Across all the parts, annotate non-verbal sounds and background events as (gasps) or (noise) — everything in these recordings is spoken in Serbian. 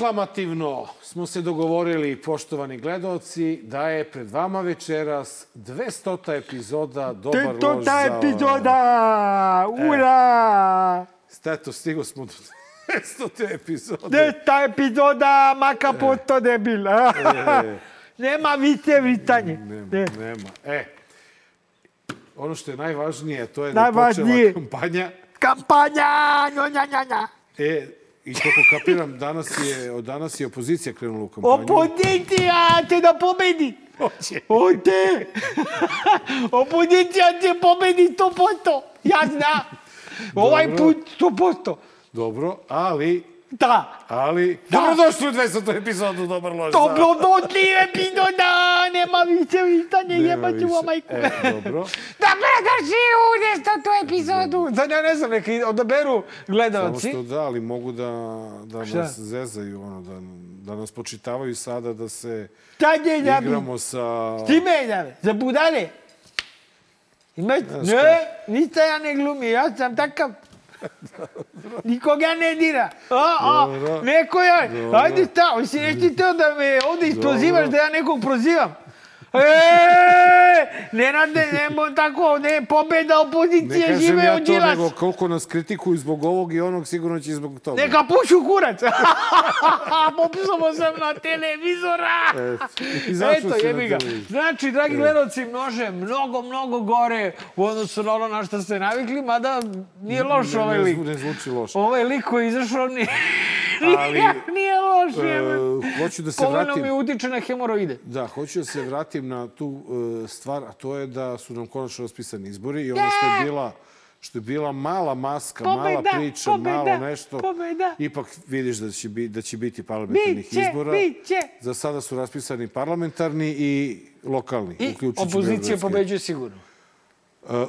Aklamativno smo se dogovorili, poštovani gledalci, da je pred vama večeras 200. epizoda Dobar lož za... Teta epizoda! Ura! Eto, stigo smo do 200. epizode. Teta epizoda, maka poto debil. Nema vice vitanje. Nema, Ne. nema. E, ono što je najvažnije, to je Najvažnije. da počela kampanja. Kampanja! Njo, nja, nja, nja. E, i koliko kapiram, danas je, od danas je opozicija krenula u kampanju. Opozicija će da pobedi. Hoće. Ode! Opozicija će pobedi 100%. Ja znam. Ovaj put 100%. Dobro, ali, Da. ali... Da. Dobrodošli u 200. epizodu Dobar lož. Dobrodošli epizoda. Nema više vitanje, Nema jebaću više. vam majku. E, dobro. (laughs) Dobrodošli u destotu epizodu. Sad ja ne znam, neka odaberu Samo gledalci. što da, ali mogu da, da Šta? nas zezaju, ono, da, da nas počitavaju sada da se ja bi... igramo sa... Ti me da, za budale. Imaš, ne, ništa ja ne glumi, ja sam takav. (laughs) Nikoga ne dira. A, a, Dobro. neko je, ajde sta, hoće neći to da me ovde isprozivaš, da ja nekog prozivam. E, ne rade, nemo tako, ne, pobeda Ne opozicije, kažem žive ja od to, nego Đilas. koliko nas kritikuju zbog ovog i onog, sigurno će zbog toga. Neka pušu kurac. (laughs) Popsamo sam na televizora. Izašao Eto, jebi ga. Znači, dragi gledalci, množe mnogo, mnogo gore u odnosu na ono na što ste navikli, mada nije loš Ne, ovaj ne, lik. ne zvuči loše. Ovaj lik koji je izašao nije, (laughs) Ali, nije, loš. E, hoću da se Povoljno vratim... mi utiče na hemoroide. Da, hoću da se vratim na tu e, stvar, a to je da su nam konačno raspisani izbori i ono što je bila što je bila mala maska, mala Pobeda, priča, pobeda, malo nešto. pobeda. Ipak vidiš da će, bi, da će biti parlamentarnih Biće, izbora. biće. Za sada su raspisani parlamentarni i lokalni. I opozicija pobeđuje sigurno. E, e,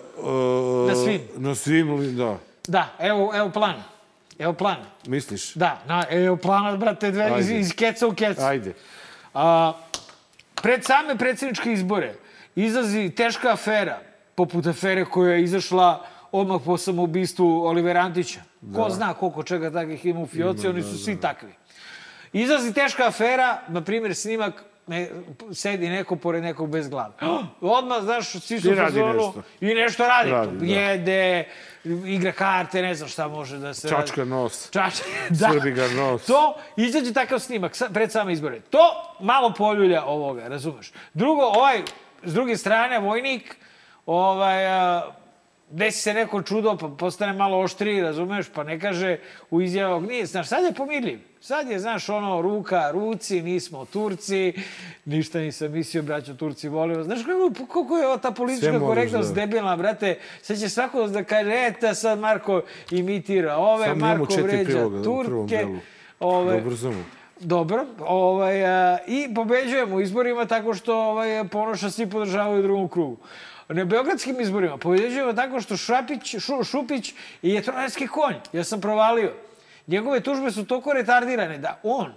Na svim. Na svim, da. Da, evo, evo plan. Evo plan. Misliš? Da, na, evo plana, brate, dve, iz, iz keca u kecu. Ajde. A, pred same predsjedničke izbore izlazi teška afera, poput afere koja je izašla odmah po samoubistvu Olivera Antića. Ko zna koliko čega takvih ima u fioci, oni su svi takvi. Izlazi teška afera, na primjer snimak, ne, sedi neko pored nekog bez glave. (gasps) Odmah, znaš, svi su u radi fazonu. I nešto radi. Radi, da. Jede, igra karte, ne znam šta može da se radi. Čačka nos. (laughs) Čač, da. Svrbi ga nos. To, izađe takav snimak pred same izbore. To malo poljulja ovoga, razumeš? Drugo, ovaj, s druge strane, vojnik, ovaj, a, desi se neko čudo, pa postane malo oštriji, razumeš, pa ne kaže u izjavog, nije, znaš, sad je pomirljiv. Sad je, znaš, ono, ruka, ruci, nismo Turci, ništa nisam mislio, braćo Turci, volim. Znaš, kako, koliko je ta politička korektnost da- debilna, brate. Sad će svako da kaže, eta, sad Marko imitira ove, imamo Marko vređa priloga Turke. Ove, Da ubrzamo. Dobro, ovaj, a, i pobeđujemo u izborima tako što ovaj, Ponoša svi podržavaju u drugom krugu. Na beogradskim izborima pobeđujemo tako što Šapić, šu, Šupić je trojanski konj. Ja sam provalio. Njegove tužbe su toliko retardirane da on,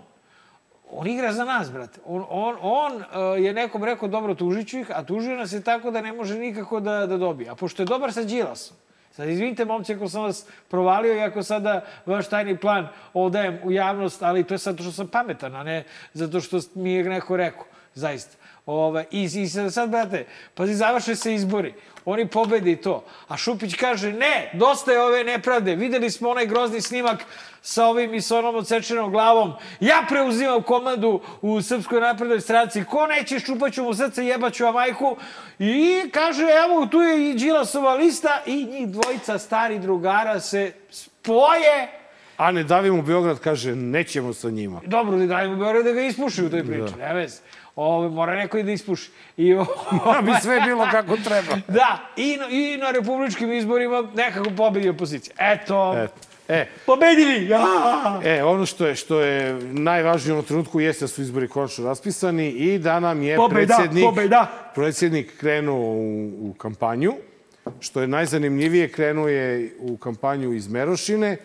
on igra za nas, brate. On, on, on uh, je nekom rekao, dobro, tužit ću ih, a tužio nas je tako da ne može nikako da, da dobije. A pošto je dobar sa Đilasom, Sad, izvinite, momci, ako sam vas provalio i ako sada vaš tajni plan odajem u javnost, ali to je zato što sam pametan, a ne zato što mi je neko rekao, zaista. Ove, I, i sad, brate, pazi, završe se izbori. Oni pobede i to. A Šupić kaže, ne, dosta je ove nepravde. Videli smo onaj grozni snimak sa ovim i sa onom odsečenom glavom. Ja preuzimam komandu u Srpskoj naprednoj stranci. Ko neće, ščupaću mu srce, jebaću vam majku. I kaže, evo, tu je i Đilasova lista i njih dvojica stari drugara se spoje. A ne davimo Beograd, kaže, nećemo sa njima. Dobro, da dajmo Beograd da ga ispuši u toj priči. Da. Ne vez. Ove, mora neko i da ispuši. I, (laughs) Da bi sve bilo kako treba. (laughs) Da, i i na republičkim izborima nekako pobedi opozicija. Eto, Eto. E, pobedili! Ja! e, ono što je, što je najvažnije u ovom trenutku jeste da su izbori konačno raspisani i da nam je Pobeda, predsjednik, pobeda. predsjednik krenuo u, u kampanju. Što je najzanimljivije, krenuo je u kampanju iz Merošine,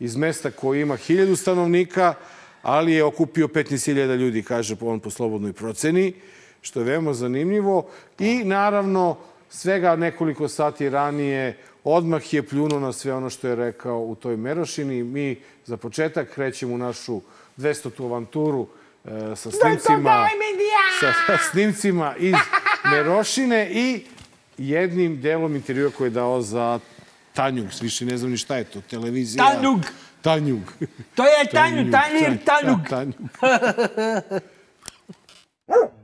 iz mesta koji ima hiljadu stanovnika, ali je okupio 15.000 ljudi, kaže on po slobodnoj proceni, što je veoma zanimljivo. I naravno, svega nekoliko sati ranije odmah je pljunuo na sve ono što je rekao u toj Merošini. Mi za početak krećemo u našu 200. avanturu e, sa snimcima, sa, sa snimcima iz Merošine i jednim delom intervjua koji je dao za Tanjug. Više ne znam ni šta je to, televizija. Tanjug. Tanjug. To je Tanju, Tanjir, Tanjug. Tanjug. (laughs)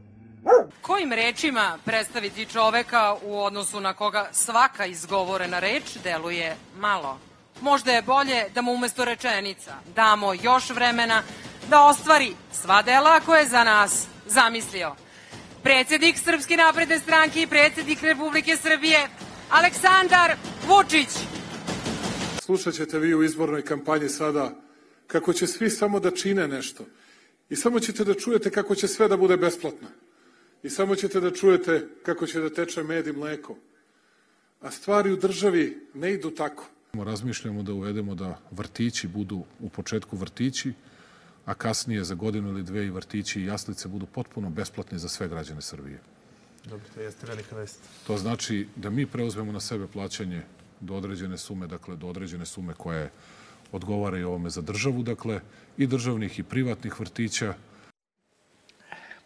Kojim rečima predstaviti čoveka u odnosu na koga svaka izgovorena reč deluje malo? Možda je bolje da mu umesto rečenica damo još vremena da ostvari sva dela koje je za nas zamislio. Predsednik Srpske napredne stranke i predsednik Republike Srbije Aleksandar Vučić. Slušat ćete vi u izbornoj kampanji sada kako će svi samo da čine nešto. I samo ćete da čujete kako će sve da bude besplatno. I samo ćete da čujete kako će da teče med i mleko. A stvari u državi ne idu tako. Razmišljamo da uvedemo da vrtići budu u početku vrtići, a kasnije za godinu ili dve i vrtići i jaslice budu potpuno besplatni za sve građane Srbije. Dobro, to jeste velika vest. To znači da mi preuzmemo na sebe plaćanje do određene sume, dakle do određene sume koje odgovaraju ovome za državu, dakle i državnih i privatnih vrtića,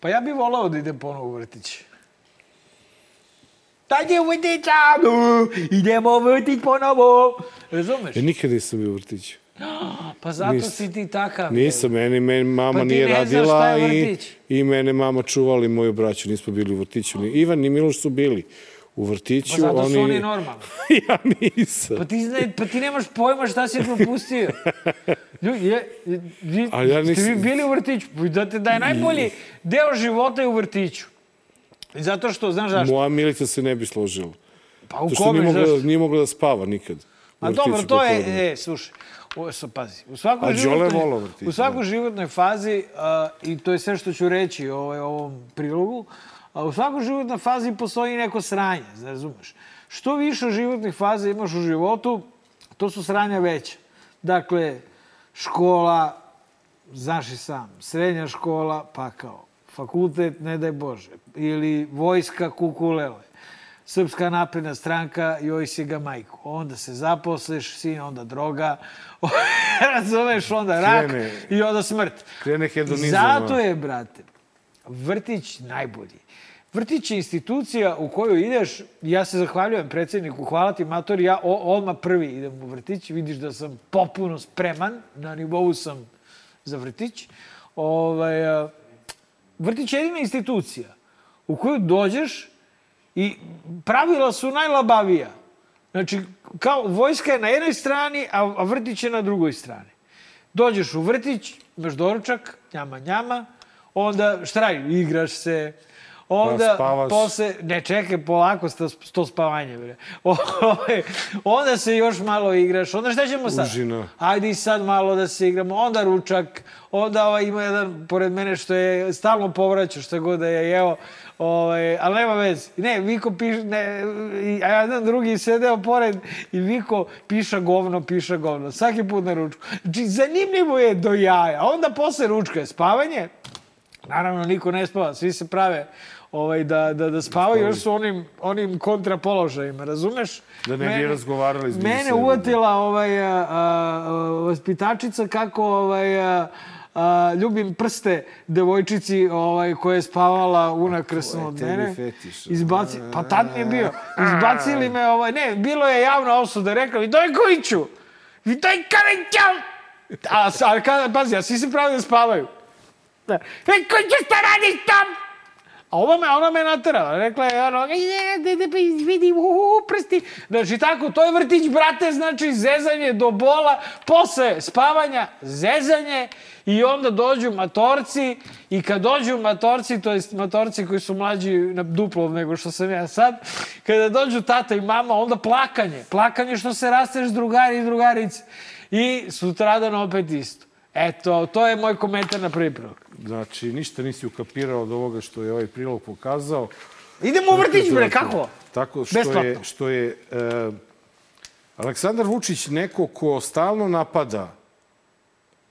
Pa ja bih volao da idem ponovo u vrtić. Je u vrtića, no, idemo u vrtić ponovo. Razumeš? Ja nikad nisam bio u vrtiću. (gasps) Pa zato Nis- si ti takav. Nisam, meni, meni mama Pa nije radila i, vrtić. i mene mama čuvali moju braću. Nismo bili u vrtiću. Ni Ivan ni Miloš su bili u vrtiću. Pa zato su oni normalni. (laughs) ja nisam. Pa ti, zna, pa ti nemaš pojma šta si propustio. Ljudi, je, vi, Ali ja ste nisam- vi bili u vrtiću. Pa Da, te- da je najbolji deo života je u vrtiću. Zato što, znaš zašto? Moja Milica se ne bi složila. Pa u što nije kome, mogla, zašto? nije mogla da spava nikad. u A dobro, to je, e, slušaj, ovo su, pazi, u svakoj A životnoj, vrtić, u svakoj da. životnoj fazi, a, i to je sve što ću reći ovaj, ovom prilogu, a, u svakoj životnoj fazi postoji neko sranje, znaš, razumeš? Što više životnih faza imaš u životu, to su sranja veća. Dakle, škola, znaš i sam, srednja škola, pakao, fakultet, ne daj Bože, ili vojska, kukulele, Srpska napredna stranka, joj si ga majku. Onda se zaposleš, sin, onda droga, (laughs) razumeš, onda rak Krene- i onda smrt. krene hedonizam, Zato je, brate, vrtić najbolji. Vrtić je institucija u koju ideš, ja se zahvaljujem predsjedniku, hvala ti matori, ja o, odmah prvi idem u vrtić, vidiš da sam popuno spreman, na nivou sam za vrtić. Ovaj, vrtić je jedina institucija u koju dođeš i pravila su najlabavija. Znači, kao vojska je na jednoj strani, a, vrtić je na drugoj strani. Dođeš u vrtić, imaš doručak, njama, njama, onda šta radiš? Igraš se, onda Pa spavaš. posle, ne čekaj, polako sto, to spavanje, bre. (laughs) Ovaj, onda se još malo igraš, onda šta ćemo sad? Užina. Ajde i sad malo da se igramo, onda ručak, onda ovaj, ima jedan pored mene što je stalno povraća šta god da je jeo, ovaj, ali nema veze. Ne, Viko piše, ne, a jedan drugi sedeo pored i Viko piša govno, piša govno, svaki put na ručku. Znači, zanimljivo je do jaja. Onda posle ručka je spavanje, Naravno, niko ne spava, svi se prave ovaj, da, da, da spavaju, još su onim, onim kontrapoložajima, razumeš? Da ne bi razgovarali između Mene uvatila ovaj, a, a, a, vaspitačica kako ovaj, a, a, ljubim prste devojčici ovaj, koja je spavala unakrsno od mene. fetiš. Izbaci, pa tad mi je bio. Izbacili me, ovaj, ne, bilo je javna osuda, rekla, Vidojkoviću, Vidojkoviću! A, s- a kada, pazi, a svi se pravi da spavaju. Da. Vidojkoviću, šta radiš tam? A ova me, ona me naterala. Rekla je, ono, "Je, da, da, pa vidi, uhu, prsti. Znači, tako, to je vrtić, brate, znači, zezanje do bola, posle spavanja, zezanje i onda dođu matorci i kad dođu matorci, to jest matorci koji su mlađi na duplo nego što sam ja sad, kada dođu tata i mama, onda plakanje. Plakanje što se rasteš drugari i drugarice. I sutradan opet isto. Eto, to je moj komentar na prvi prilog. Znači, ništa nisi ukapirao od ovoga što je ovaj prilog pokazao. Idemo u vrtić, bre, kako? Tako što Besplatno. je, što je e, Aleksandar Vučić neko ko stalno napada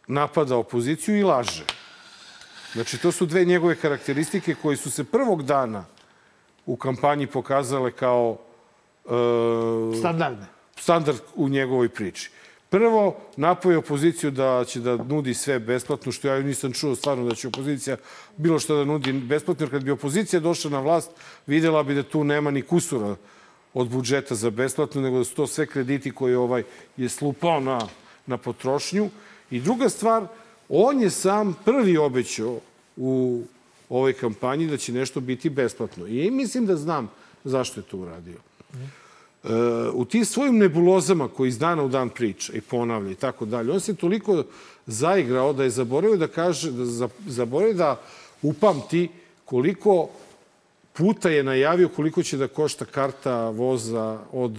napada opoziciju i laže. Znači, to su dve njegove karakteristike koje su se prvog dana u kampanji pokazale kao e, Standardne. standard u njegovoj priči. Prvo, napoje opoziciju da će da nudi sve besplatno, što ja nisam čuo stvarno da će opozicija bilo što da nudi besplatno, jer kad bi opozicija došla na vlast, videla bi da tu nema ni kusura od budžeta za besplatno, nego da su to sve krediti koje ovaj je slupao na, na potrošnju. I druga stvar, on je sam prvi obećao u ovoj kampanji da će nešto biti besplatno. I mislim da znam zašto je to uradio. U tim svojim nebulozama koji iz dana u dan priča i ponavlja i tako dalje, on se toliko zaigrao da je zaboravio da kaže, da za- zaboravio da upamti koliko puta je najavio koliko će da košta karta voza od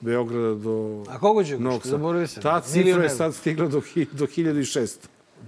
Beograda do A koliko će košta? Zaboravio sam. Ta cifra je sad stigla do, do 1600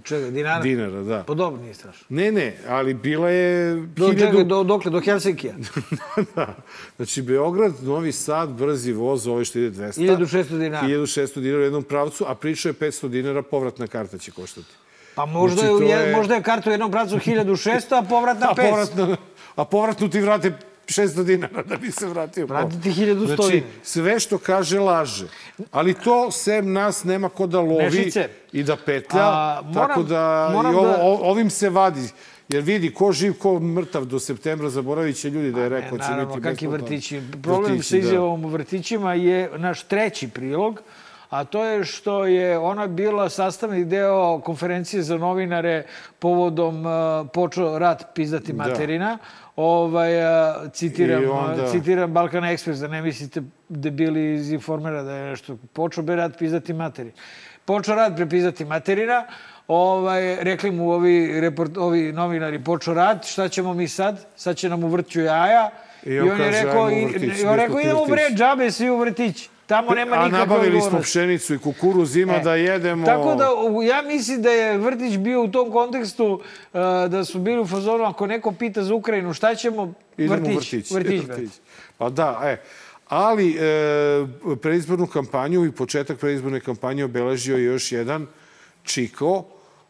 Čega, dinara? dinara, da. Pa dobro, nije strašno. Ne, ne, ali bila je... Do, hiljadu- čekaj, do, dokle? Do Helsinkija? (laughs) da. Znači, Beograd, Novi Sad, brzi voz, ovaj što ide 200. 1600 dinara. 1600 dinara u jednom pravcu, a pričao je 500 dinara, povratna karta će koštati. Pa možda, Znači, je, je- možda je karta u jednom pravcu 1600, a povratna (laughs) A 500. povratno, a povratno ti vrate 600 dinara da bi se vratio. Vrati ti 1100 Znači, sve što kaže laže. Ali to, sem nas, nema ko da lovi Nešice, i da petlja. a, moram- tako da, moram i ovo, da- ovim se vadi. Jer vidi, ko živ, ko mrtav do septembra, zaboravit će ljudi da je rekao Ne, će naravno, biti kakvi vrtići. Problem Vrtići, sa da. izjavom u vrtićima je naš treći prilog, a to je što je ona bila sastavni deo konferencije za novinare povodom uh, počeo rat pizdati materina. Ovaj, uh, citiram, I onda- citiram Balkan Express, da ne mislite debili iz informera da je nešto počeo be rat pizdati materin. Počeo rat prepizati materina, ovaj, rekli mu ovi, report, ovi novinari, počeo rat, šta ćemo mi sad? Sad će nam u vrću jaja. I on on je kaže, rekao, ajmo u i, i on rekao, idemo bre, džabe svi u vrtić. Tamo nema A nikakve nabavili smo odgovornosti. pšenicu i kukuruz, ima E, da jedemo... Tako da ja mislim da je Vrtić bio u tom kontekstu uh, da su bili u fazonu ako neko pita za Ukrajinu šta ćemo, Idemo vrtić, vrtić. vrtić, brate. Pa da, e. Ali e, predizbornu kampanju i početak predizborne kampanje obeležio je još jedan Čiko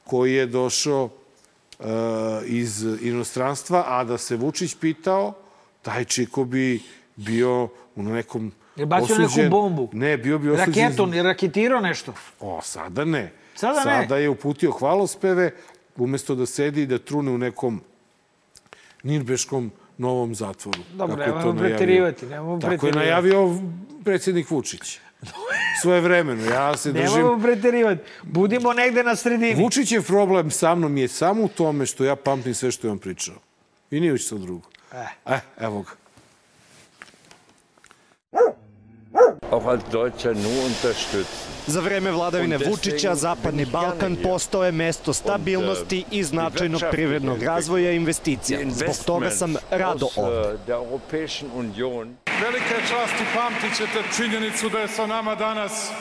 koji je došao e, iz inostranstva, a da se Vučić pitao, taj Čiko bi bio u nekom Je bacio neku osuđen- bombu. Ne, bio bi osuđen... Raketom, je raketirao nešto. O, sada ne. Sada ne. Sada je uputio hvalospeve, umesto da sedi i da trune u nekom Nirbeškom novom zatvoru. Dobro, nemojmo preterivati, nemojmo Tako je najavio predsjednik Vučić. Svoje vremeno. Ja se držim... Nemojmo preterivati. Budimo negde na sredini. Vučićev problem sa mnom je samo u tome što ja pamtim sve što je on pričao. I nije što drugo. Eh. Eh, evo ga. Za vreme vladavine Und deswegen Vučića Zapadni bin ich gerne Balkan postao je mesto stabilnosti i značajnog privrednog razvoja i investicija. Zbog toga sam rado ovde. äh, Europäischen Union Velika je čast i pamtit ćete činjenicu da je sa nama danas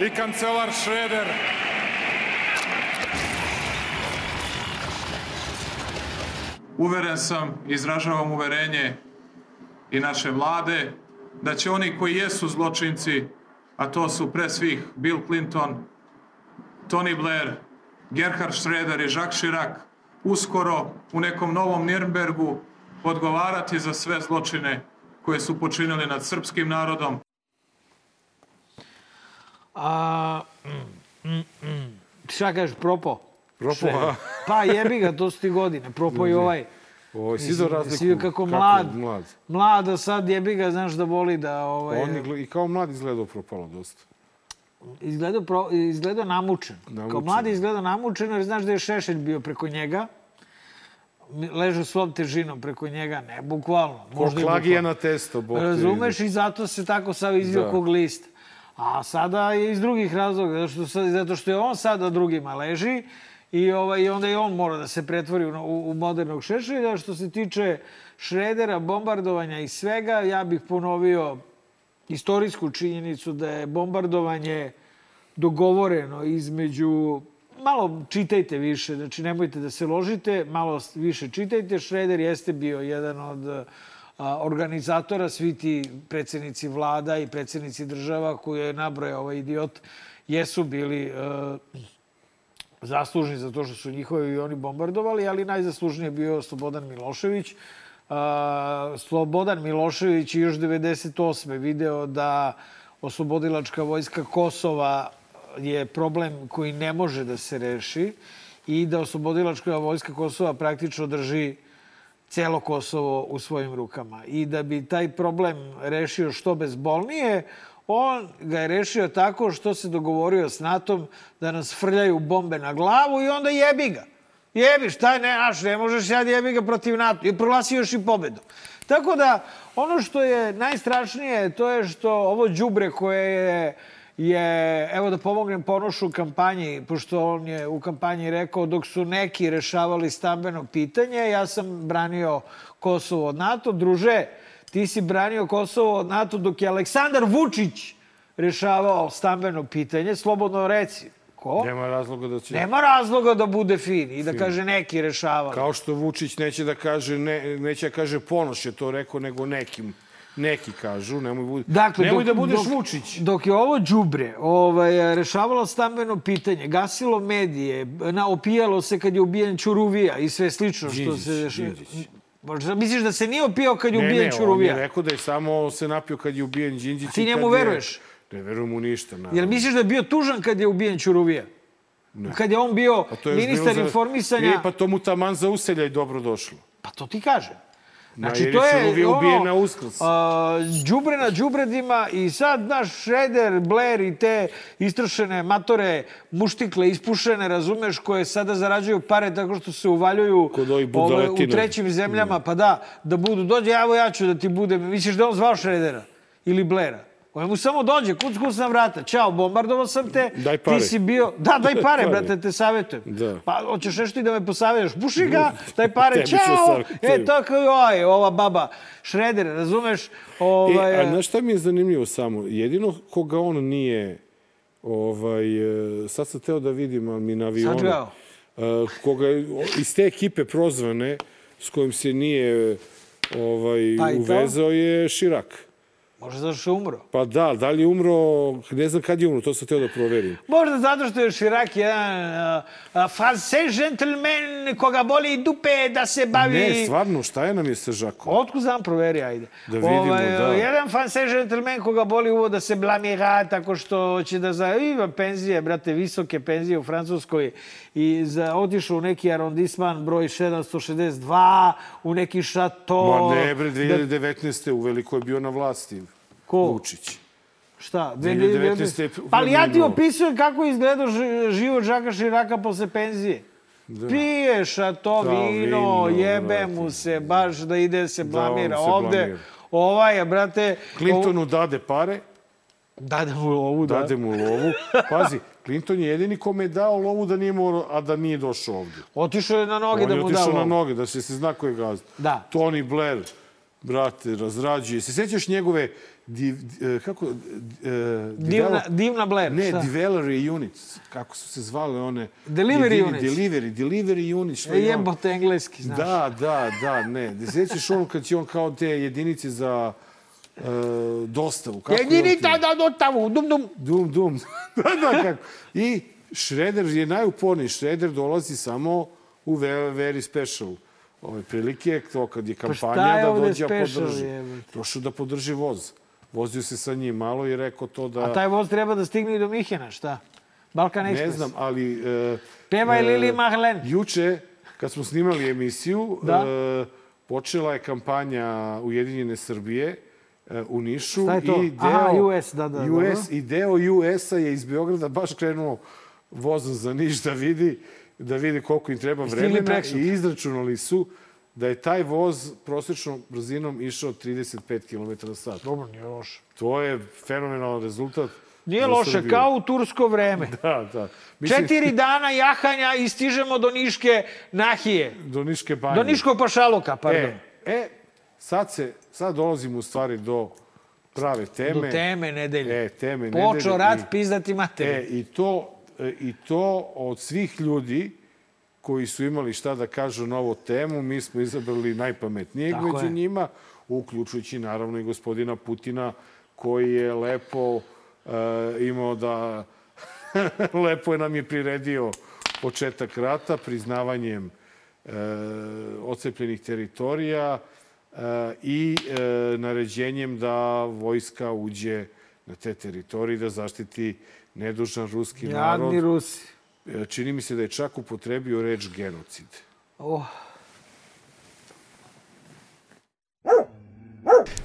i kancelar Šreder. Uveren sam, izražavam uverenje i naše vlade, da će oni koji jesu zločinci, a to su pre svih Bill Clinton, Tony Blair, Gerhard Schroeder i Jacques Chirac, uskoro u nekom novom Nirnbergu odgovarati za sve zločine koje su počinili nad srpskim narodom, A, mm, mm, mm. Šta kažeš, propo? Propo, a? Pa jebi ga, to su ti godine. Propo i ovaj. Ovo, si do razliku. Si vidio kako mlad, mlad. mlad, a sad jebi ga, znaš da voli da... Ovaj, On je, I kao mlad izgledao propalo dosta. izgledao, pro, izgledao namučen. Kao Namučen. mladi izgledao namučen, jer znaš da je Šešelj bio preko njega. Ležao svom težinom preko njega, ne, bukvalno. Možda i klagija bukvalno. na testo. Te Razumeš i zato se tako sad izvio Da. kog lista. A sada je iz drugih razloga, zato što, zato što je on sada drugima leži i, ovaj, onda i on mora da se pretvori u, u, modernog šešelja. Što se tiče Šredera, bombardovanja i svega, ja bih ponovio istorijsku činjenicu da je bombardovanje dogovoreno između malo čitajte više, znači nemojte da se ložite, malo više čitajte. Šreder jeste bio jedan od organizatora, svi ti predsednici vlada i predsednici država koje je nabrojao ovaj idiot, jesu bili e, zaslužni za to što su njihovi avioni bombardovali, ali najzaslužniji je bio Slobodan Milošević. A, Slobodan Milošević je još 98. video da oslobodilačka vojska Kosova je problem koji ne može da se reši i da oslobodilačka vojska Kosova praktično drži celo Kosovo u svojim rukama. I da bi taj problem rešio što bezbolnije, on ga je rešio tako što se dogovorio s NATO-om da nas frljaju bombe na glavu i onda jebi ga. Jebi, šta je, ne, naš, ne možeš sad jebi ga protiv NATO. I proglasio još i pobedu. Tako da, ono što je najstrašnije, to je što ovo đubre koje je je, evo da pomognem Ponošu u kampanji, pošto on je u kampanji rekao dok su neki rešavali stambeno pitanje, ja sam branio Kosovo od NATO. Druže, ti si branio Kosovo od NATO dok je Aleksandar Vučić rešavao stambeno pitanje. Slobodno reci. Ko? Nema razloga da će... Nema razloga da bude fin i da kaže neki rešavali. Kao što Vučić neće da kaže, ne, neće da kaže Ponoš je to rekao, nego nekim. Neki kažu, nemoj, budi, Dakle, nemoj dok, da budeš dok, Vučić. Dok je ovo đubre ovaj, rešavalo stambeno pitanje, gasilo medije, na, opijalo se kad je ubijen Čuruvija i sve slično što Đinđić, se... Đinđić. Možda misliš da se nije opio kad je Ne, ubijen ne, on Čuruvija? je rekao da je samo se napio kad je ubijen Đinđić. ti njemu kad je- veruješ? Ne verujem mu ništa. Naravno. Jel misliš da je bio tužan kad je ubijen Čuruvija? Ne. Kad je on bio Pa ministar bilo za- informisanja... E, pa to mu taman za uselja i dobro došlo. Pa to ti kažem. Znači, jer to je ono, ubijen na Uskrs. a, đubre na đubredima i sad naš Šreder, Blair i te istrošene matore, muštikle, ispušene, razumeš, koje sada zarađuju pare tako što se uvaljuju ove, u trećim zemljama, pa da, da budu, dođe, evo ja ću da ti budem, misliš da on zvao Šredera ili Blaira? On mu samo dođe, kuc, kuc na vrata. Ćao, bombardovao sam te. Daj pare. Ti si bio... Da, (laughs) daj pare, pare. brate, te savjetujem. Da. Pa, hoćeš nešto i da me posavješ? Puši ga, (laughs) daj pare, ćao! E, tako je, oj, ova baba, Šreder, razumeš? Ovaj, E, a znaš šta mi je zanimljivo samo? Jedino koga on nije, ovaj, e, sad sam teo da vidim, ali mi na avionu, Sačekao. e, koga iz te ekipe prozvane, s kojim se nije ovaj, Pa i uvezao je Širak. Možda zato što je umro. Pa da, da li je umro, ne znam kad je umro, to sam teo da proverim. Možda zato što je Širak jedan uh, francais gentleman koga boli dupe da se bavi... Ne, stvarno, šta je nam je sa Žakom? Otkud znam, proveri, ajde. Da vidimo, da. Jedan francais gentleman koga boli uvo da se blamira tako što će da za... Ima penzije, brate, visoke penzije u Francuskoj i za, otišao u neki arondisman broj 762, u neki šato... Ma ne, bre, Da, 2019. u Veliko je bio na vlasti. Ko? Vučić. šta? 2019. je Pa ali ja ti opisujem kako je izgledao ži- život Žaka Širaka posle penzije. Da. Pije šato Da, vino, vino, jebe mu se, baš da ide se blamira on se ovde. blamira. Ovaj je, brate... Clintonu dade pare, Dade mu ovu, da. dade mu lovu. Pazi, Clinton je jedini kome je dao lovu da nije morao, a da nije došao ovde. Otišao je na noge On da je mu da otišao na lovu. noge, da se se zna ko je gazda. Da. Tony Blair, brate, razrađuje. Se sećaš njegove, div, e, kako, e, Divna, develop- divna Blair. Ne, šta? delivery units, kako su se zvale one... Delivery jedini- units. Delivery, delivery units. što E, jebote engleski, znaš. Da, da, da, ne. Da se sećaš ono kad će on kao te jedinice za e, dostavu. Kako Jedinica da dotavu, dum dum. Dum, dum. (laughs) da, da, kako. I Šreder je najuporniji. Šreder dolazi samo u very, very special ove prilike, to kad je kampanja Pa šta je da dođe a special, podrži. Došao da podrži voz. Vozio se sa njim malo i rekao to da... A taj voz treba da stigne i do Mihena, šta? Balkan Express. Ne znam, ali... E, Pevaj e, Lili Marlen. Juče, kad smo snimali emisiju, Da. e, počela je kampanja Ujedinjene Srbije e, u Nišu. Šta je to? I deo, Aha, US, da, da, US, dobro. I deo US-a je iz Beograda baš krenuo vozom za Niš da vidi, da vidi koliko im treba vremena i izračunali su da je taj voz prosječnom brzinom išao 35 km na sat. Dobro, nije loše. To je fenomenalan rezultat. Nije loše, Srbiju. kao u tursko vreme. (laughs) Da, da. Četiri dana jahanja i stižemo do Niške Nahije. Do Niške banje. Do Niškog pašaluka, pardon. E, e, sad, se, sad dolazimo u stvari do prave teme. Do teme nedelje. E, teme nedelje. Počeo rat i- pizdati materi. E, i to, I to od svih ljudi koji su imali šta da kažu na ovu temu, mi smo izabrali najpametnijeg Tako među je. njima, uključujući naravno i gospodina Putina, koji je lepo e, imao da... (laughs) lepo je nam je priredio početak rata priznavanjem e, ocepljenih teritorija e, i e, naređenjem da vojska uđe na na te teritorije da zaštiti nedužan ruski narod. Jadni Rusi. E, Čini mi se da je čak upotrebio reč genocid. Oh.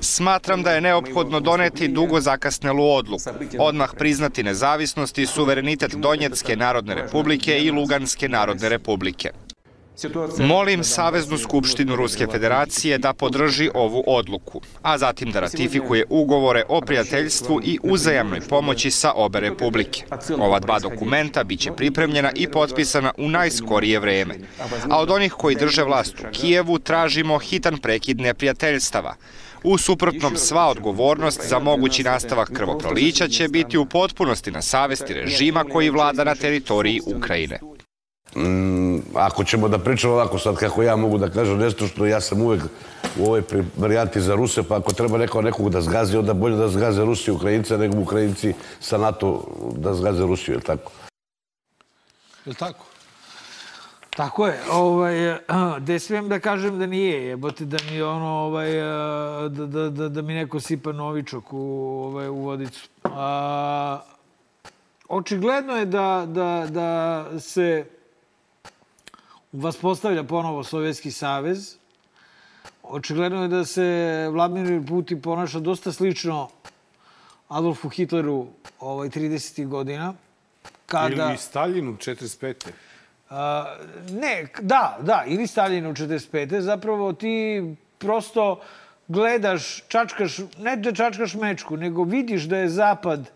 Smatram da je neophodno doneti dugo zakasnelu odluku. Odmah priznati nezavisnost i suverenitet Donjetske narodne republike i Luganske narodne republike. Molim Saveznu skupštinu Ruske federacije da podrži ovu odluku, a zatim da ratifikuje ugovore o prijateljstvu i uzajamnoj pomoći sa obe republike. Ova dva dokumenta biće pripremljena i potpisana u najskorije vreme. A od onih koji drže vlast u Kijevu tražimo hitan prekid neprijateljstava. U suprotnom, sva odgovornost za mogući nastavak krvoprolića će biti u potpunosti na savesti režima koji vlada na teritoriji Ukrajine. Mm, ako ćemo da pričamo ovako sad kako ja mogu da kažem nešto što ja sam uvek u ovoj varijanti za Ruse, pa ako treba neko nekog da zgazi, onda bolje da zgaze Rusi Ukrajince nego Ukrajinci sa NATO da zgaze Rusiju, je li tako? Je li tako? Tako je. Ovaj, (clears throat) gde smijem da kažem da nije, jebote, da mi ono, ovaj, da, da, da, da mi neko sipa novičok u, ovaj, u vodicu. A, očigledno je da, da, da se vaspostavlja ponovo Sovjetski savez. Očigledno je da se Vladimir Putin ponaša dosta slično Adolfu Hitleru ovaj, 30. godina. Kada... Ili Staljinu 45. A, ne, da, da, ili Staljinu 45. Zapravo ti prosto gledaš, čačkaš, ne da čačkaš mečku, nego vidiš da je Zapad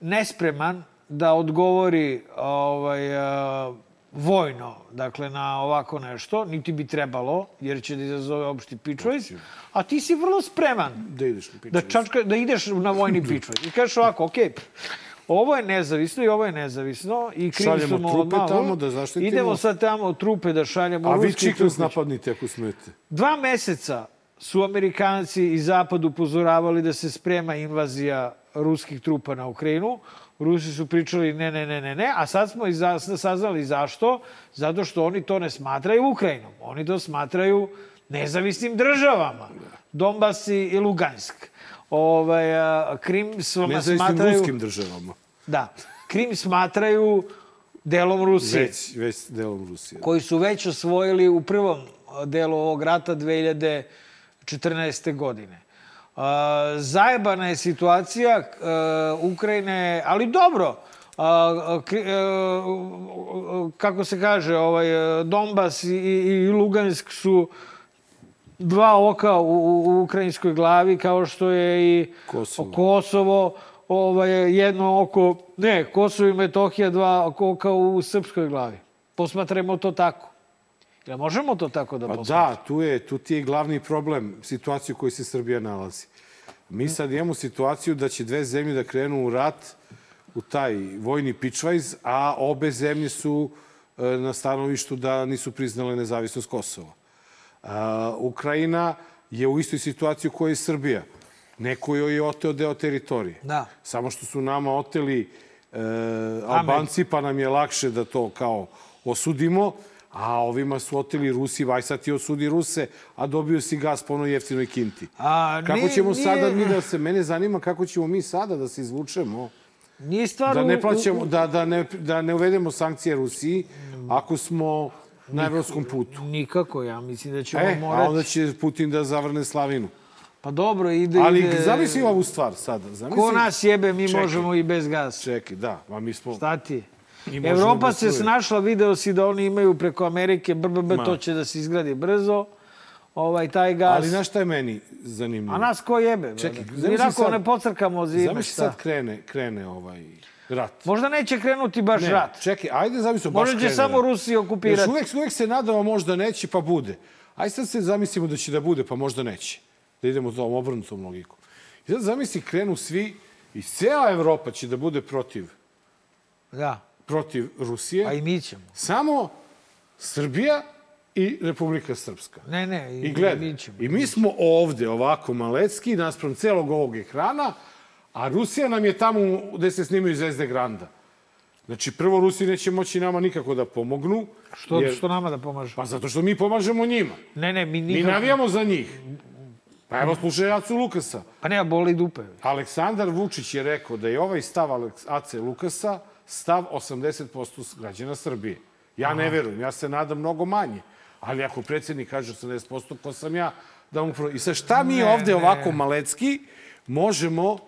nespreman da odgovori ovaj, a, vojno, dakle, na ovako nešto, niti bi trebalo, jer će da izazove opšti pičvojs, a ti si vrlo spreman Da ideš na da, čačka, da ideš na vojni (laughs) pičvojs. I kažeš ovako, okej, ovo je nezavisno i ovo je nezavisno i krivi smo trupe odmah, tamo da zaštitimo. Idemo sad tamo trupe da šaljemo. A vi trupić. napadnite ako smete. Dva meseca su Amerikanci i Zapad upozoravali da se sprema invazija ruskih trupa na Ukrajinu. Rusi su pričali ne, ne, ne, ne, ne, a sad smo i za, saznali zašto. Zato što oni to ne smatraju Ukrajinom. Oni to smatraju nezavisnim državama. Donbas i Lugansk. Ovaj, Krim sma- Nezavisnim smatraju... ruskim državama. Da. Krim smatraju delom Rusije Već, već delom Rusije. koji su već osvojili u prvom delu ovog rata 2014. godine. Uh, zajebana je situacija uh, Ukrajine, ali dobro. Uh, uh, kako se kaže, ovaj, Donbas i, i Lugansk su dva oka u, u, ukrajinskoj glavi, kao što je i Kosovo. Kosovo ovaj, jedno oko, ne, Kosovo i Metohija, dva oka u srpskoj glavi. Posmatrajmo to tako. Jel možemo to tako da Pa posmatramo? da, tu, je, tu ti je glavni problem, situaciju u kojoj se Srbija nalazi. Mi sad imamo situaciju da će dve zemlje da krenu u rat, u taj vojni pičvajz, a obe zemlje su e, na stanovištu da nisu priznale nezavisnost Kosova. A, Ukrajina je u istoj situaciji u kojoj je Srbija. Neko joj je oteo deo teritorije. Da. Samo što su nama oteli e, Albanci, pa nam je lakše da to kao osudimo, a ovima su oteli Rusi, Vajsa ti osudi Ruse, a dobio si gas po onoj jeftinoj kinti. A, Kako nije- ćemo nije- sada mi da se, mene zanima kako ćemo mi sada da se izvučemo, Nije stvar da u- ne u- plaćamo, da, da, ne, da ne uvedemo sankcije Rusiji, ako smo na evropskom putu. Nikako, ja mislim da ćemo E, a morati. onda će Putin da zavrne Slavinu. Pa dobro, ide... Ali ide... zamisli ovu stvar sada. Zamisli... Ko nas jebe, mi Čekaj. možemo i bez gasa. Čekaj, da, a mi smo... Šta ti? Evropa bez se snašla, video si da oni imaju preko Amerike, Ma. to će da se izgradi brzo. Ovaj, taj gas. Ali znaš šta je meni zanimljivo? A nas ko jebe? Čekaj, Mi sad- ne pocrkamo zime, Zamisli sad krene, krene ovaj rat. Možda neće krenuti baš Ne, rat. Čekaj, ajde zamislimo baš Možda će krene samo rat. Rusi okupirati. Još uvek, uvek se nadamo možda neće, pa bude. Ajde sad se zamislimo da će da bude, pa možda neće. Da idemo tom obrnutom logikom. I sad zamisli krenu svi i cela Evropa će da bude protiv, Da, protiv Rusije. a i mi ćemo. Samo Srbija i Republika Srpska. Ne, ne, i, I gledaj, mi ćemo. i mi smo ovde ovako malecki, naspram celog ovog ekrana, a Rusija nam je tamo gde se snimaju Zvezde Granda. Znači, prvo, Rusi neće moći nama nikako da pomognu. Što, što nama da pomaže? Pa zato što mi pomažemo njima. Ne, ne, mi Mi nikako... navijamo za njih. Pa evo slušaj Acu Lukasa. Pa nema boli dupe. Aleksandar Vučić je rekao da je ovaj stav Ace Lukasa stav 80% građana Srbije. Ja ne verujem, ja se nadam mnogo manje. Ali ako predsjednik kaže 80%, ko sam ja da mu... Pro... I sad šta mi Ne, ovde ne. ovako malecki možemo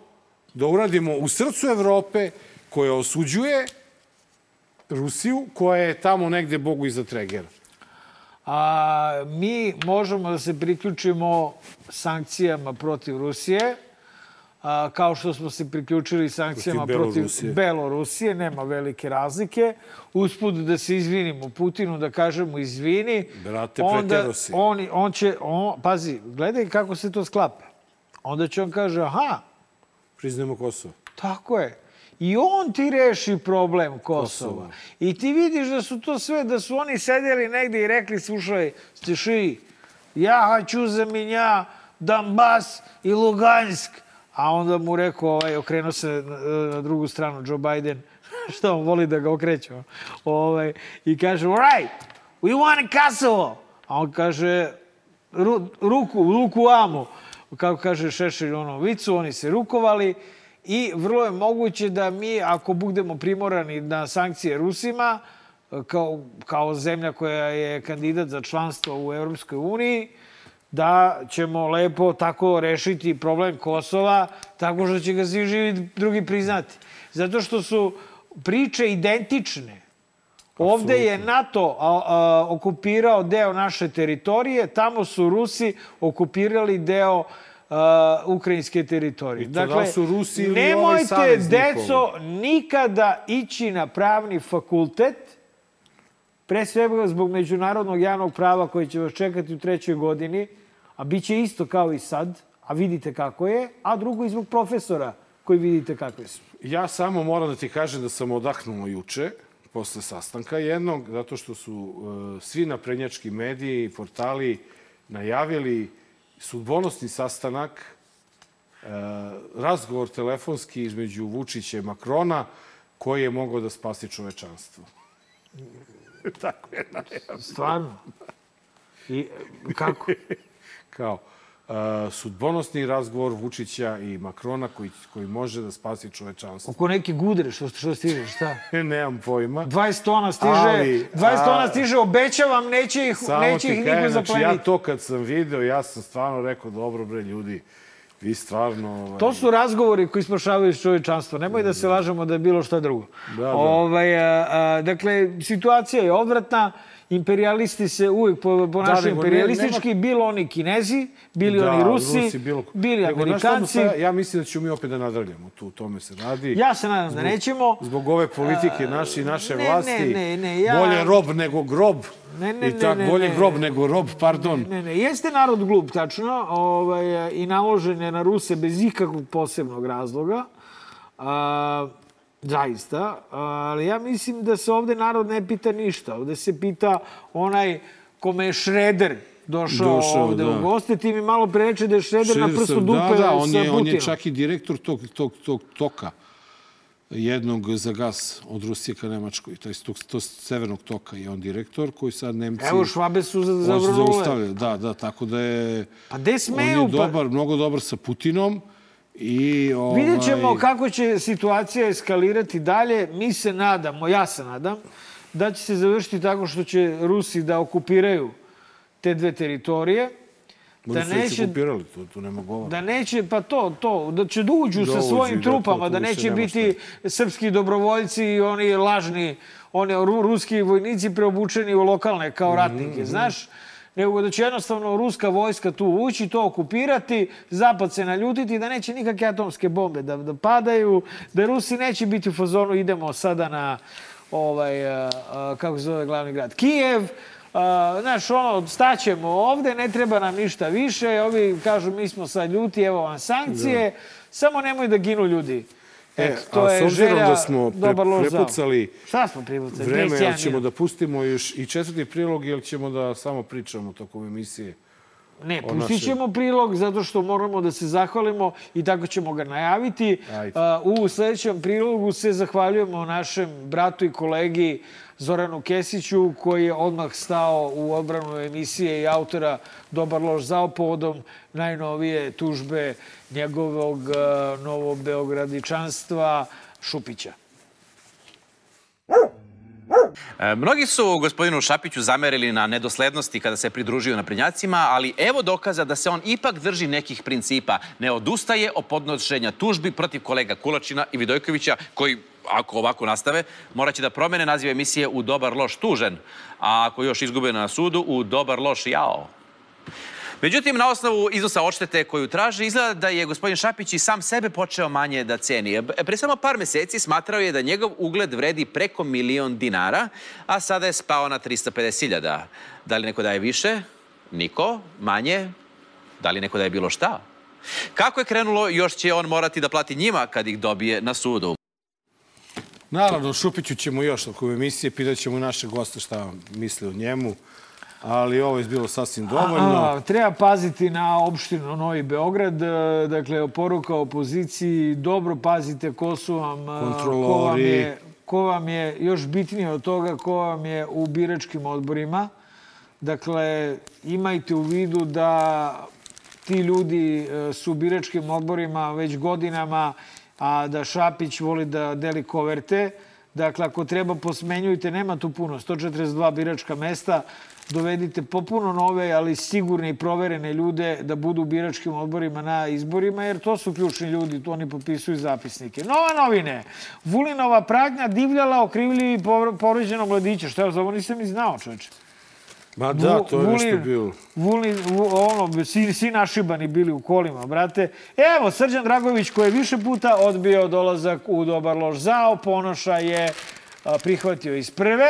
da uradimo u srcu Evrope koja osuđuje Rusiju, koja je tamo negde Bogu iza tregera. A, mi možemo da se priključimo sankcijama protiv Rusije, a, kao što smo se priključili sankcijama Protiv protiv, Belorusije. Belorusije, nema velike razlike. Usput da se izvinimo Putinu, da kažemo izvini. Brate, onda on, on će, on, pazi, gledaj kako se to sklapa. Onda će on kaže, aha, Priznajemo Kosovo. Tako je. I on ti reši problem Kosova. Kosova. I ti vidiš da su to sve, da su oni sedeli negde i rekli, slušaj, stiši, ja hoću za minja Donbass i Lugansk. A onda mu rekao, ovaj, okrenuo se na, na drugu stranu, Joe Biden, (laughs) što on voli da ga okreće. Ovaj, I kaže, all right, we want Kosovo. A on kaže, ru, ruku, ruku amo. Kako kaže Šešelj u onom vicu, oni se rukovali i vrlo je moguće da mi, ako budemo primorani na sankcije Rusima, kao, kao zemlja koja je kandidat za članstvo u Europskoj uniji, da ćemo lepo tako rešiti problem Kosova tako što će ga svi živi drugi priznati. Zato što su priče identične. Ovde je NATO a, a, okupirao deo naše teritorije, tamo su Rusi okupirali deo a, ukrajinske teritorije. I to da li su Rusi ili ovaj nemojte, savez deco, nikada ići na pravni fakultet, pre svega zbog međunarodnog javnog prava koji će vas čekati u trećoj godini, a bit će isto kao i sad, a vidite kako je, a drugo i zbog profesora koji vidite kakvi su. Ja samo moram da ti kažem da sam odahnuo juče, posle sastanka jednog, zato što su uh, svi naprednjački mediji i portali najavili sudbonosni sastanak, uh, razgovor telefonski između Vučića i Makrona, koji je mogao da spasi čovečanstvo. (laughs) Tako je najavio. Stvarno. I kako? Kao, uh, sudbonosni razgovor Vučića i Makrona koji, koji može da spasi čovečanstvo. Oko neke gudre, što, što stiže, šta? (laughs) Nemam pojma. 20 tona stiže, Ali, 20 tona a- stiže, obećavam, neće ih, neće ih niko znači, zapleniti. ja to kad sam video, ja sam stvarno rekao, dobro bre, ljudi, vi stvarno... Ovaj, To su razgovori koji spašavaju čovječanstvo. Nemoj da se lažemo da je bilo šta drugo. Da, da. Ovaj, a, a, dakle, situacija je odvratna. Imperialisti se uvijek po, ponašaju nego ne- imperialistički. Bilo oni kinezi, bili oni Rusi, bilo... bili Nego, Amerikanci. Musa, Ja mislim da ćemo mi opet da nadravljamo. Tu, tome se radi. Ja se nadam da nećemo. Zbog ove politike naše i naše ne, vlasti. ne, ne, ne, ja- Bolje rob nego grob. Ne, ne, I ne, tak, ne, bolje ne. grob nego rob, pardon. Ne, ne, jeste narod glup, tačno, ovaj, i naložen je na Ruse bez ikakvog posebnog razloga. A, zaista. Ali ja mislim da se ovde narod ne pita ništa. Ovde se pita onaj kome je Šreder došao, Došao, ovde da. u goste. Ti mi malo pre reče da je Šreder na Šerif prstu sam- dupe da, da, on je, on je Putinom. čak i direktor tog, tog, tog toka jednog za gas od Rusije ka Nemačkoj. To je tog, to severnog toka je on direktor koji sad Nemci... Evo, Švabe su za- On zavrnule. zaustavlja, Da, da, tako da je... Pa gde On smeju? je Pa- dobar, mnogo dobar sa Putinom i... Ovaj, Vidjet ćemo kako će situacija eskalirati dalje. Mi se nadamo, ja se nadam, da će se završiti tako što će Rusi da okupiraju te dve teritorije. Da već neće, okupirali, tu, tu nema govora. da neće, pa to, to, da će da uđu Da sa uđu, svojim da, to- trupama, da više neće nema biti srpski dobrovoljci i oni lažni, oni ru, ruski vojnici preobučeni u lokalne kao Mhm, ratnike, znaš? Nego da će jednostavno ruska vojska tu ući, to okupirati, zapad se naljutiti, da neće nikakve atomske bombe da, da padaju, da Rusi neće biti u fazonu idemo sada na ovaj, a, a, kako se zove glavni grad, Kijev, a, znaš, ono, staćemo ovde, ne treba nam ništa više, ovi kažu mi smo sad ljuti, evo vam sankcije, samo nemoj da ginu ljudi. E, Eto, to a je s obzirom želja, da smo pre, zao. prepucali Šta smo prepucali? vreme, 21 jel ćemo da pustimo još i četvrti prilog ili ćemo da samo pričamo tokom emisije Ne, pustit ćemo prilog zato što moramo da se zahvalimo i tako ćemo ga najaviti. Ajde. U sledećem prilogu se zahvaljujemo našem bratu i kolegi Zoranu Kesiću koji je odmah stao u odbranu emisije i autora Dobar loš zao povodom najnovije tužbe njegovog a, novobeogradičanstva Šupića. E, Mnogi su gospodinu Šapiću zamerili na nedoslednosti kada se pridružio naprednjacima, ali evo dokaza da se on ipak drži nekih principa. Ne odustaje od podnošenja tužbi protiv kolega Kulačina i Vidojkovića, koji ako ovako nastave, moraće da promene naziv emisije u Dobar loš tužen, a ako još izgube na sudu, u Dobar loš jao. Međutim, na osnovu iznosa odštete koju traži, izgleda da je gospodin Šapić i sam sebe počeo manje da ceni. Pre samo par meseci smatrao je da njegov ugled vredi preko milion dinara, a sada je spao na 350.000. Da li neko daje više? Niko. Manje? Da li neko daje bilo šta? Kako je krenulo, još će on morati da plati njima kad ih dobije na sudu. Naravno, Šupiću ćemo još oko emisije, pitat ćemo naše goste šta misle o njemu, ali ovo je bilo sasvim dovoljno. A, treba paziti na opštinu Novi Beograd. e, Dakle, poruka opoziciji, dobro pazite ko su vam... e, Ko vam Kontrolori. je, ko vam je još bitnije od toga, ko vam je u biračkim odborima. Dakle, imajte u vidu da ti ljudi e, su u biračkim odborima već godinama, a da Šapić voli da deli koverte. Dakle, ako treba, posmenjujte, nema tu puno, 142 biračka mesta, dovedite popuno nove, ali sigurne i proverene ljude da budu u biračkim odborima na izborima, jer to su ključni ljudi, to oni popisuju zapisnike. Nova novine. Vulinova pratnja divljala okrivljivi povređeno mladića. Šta je za ovo nisam ni znao, čoveče. Ma da, to je nešto bilo. Vulin, vu- ono, svi, svi našibani bili u kolima, brate. Evo, Srđan Dragović koji je više puta odbio dolazak u Dobar loš zao, Ponoša je a, prihvatio iz prve.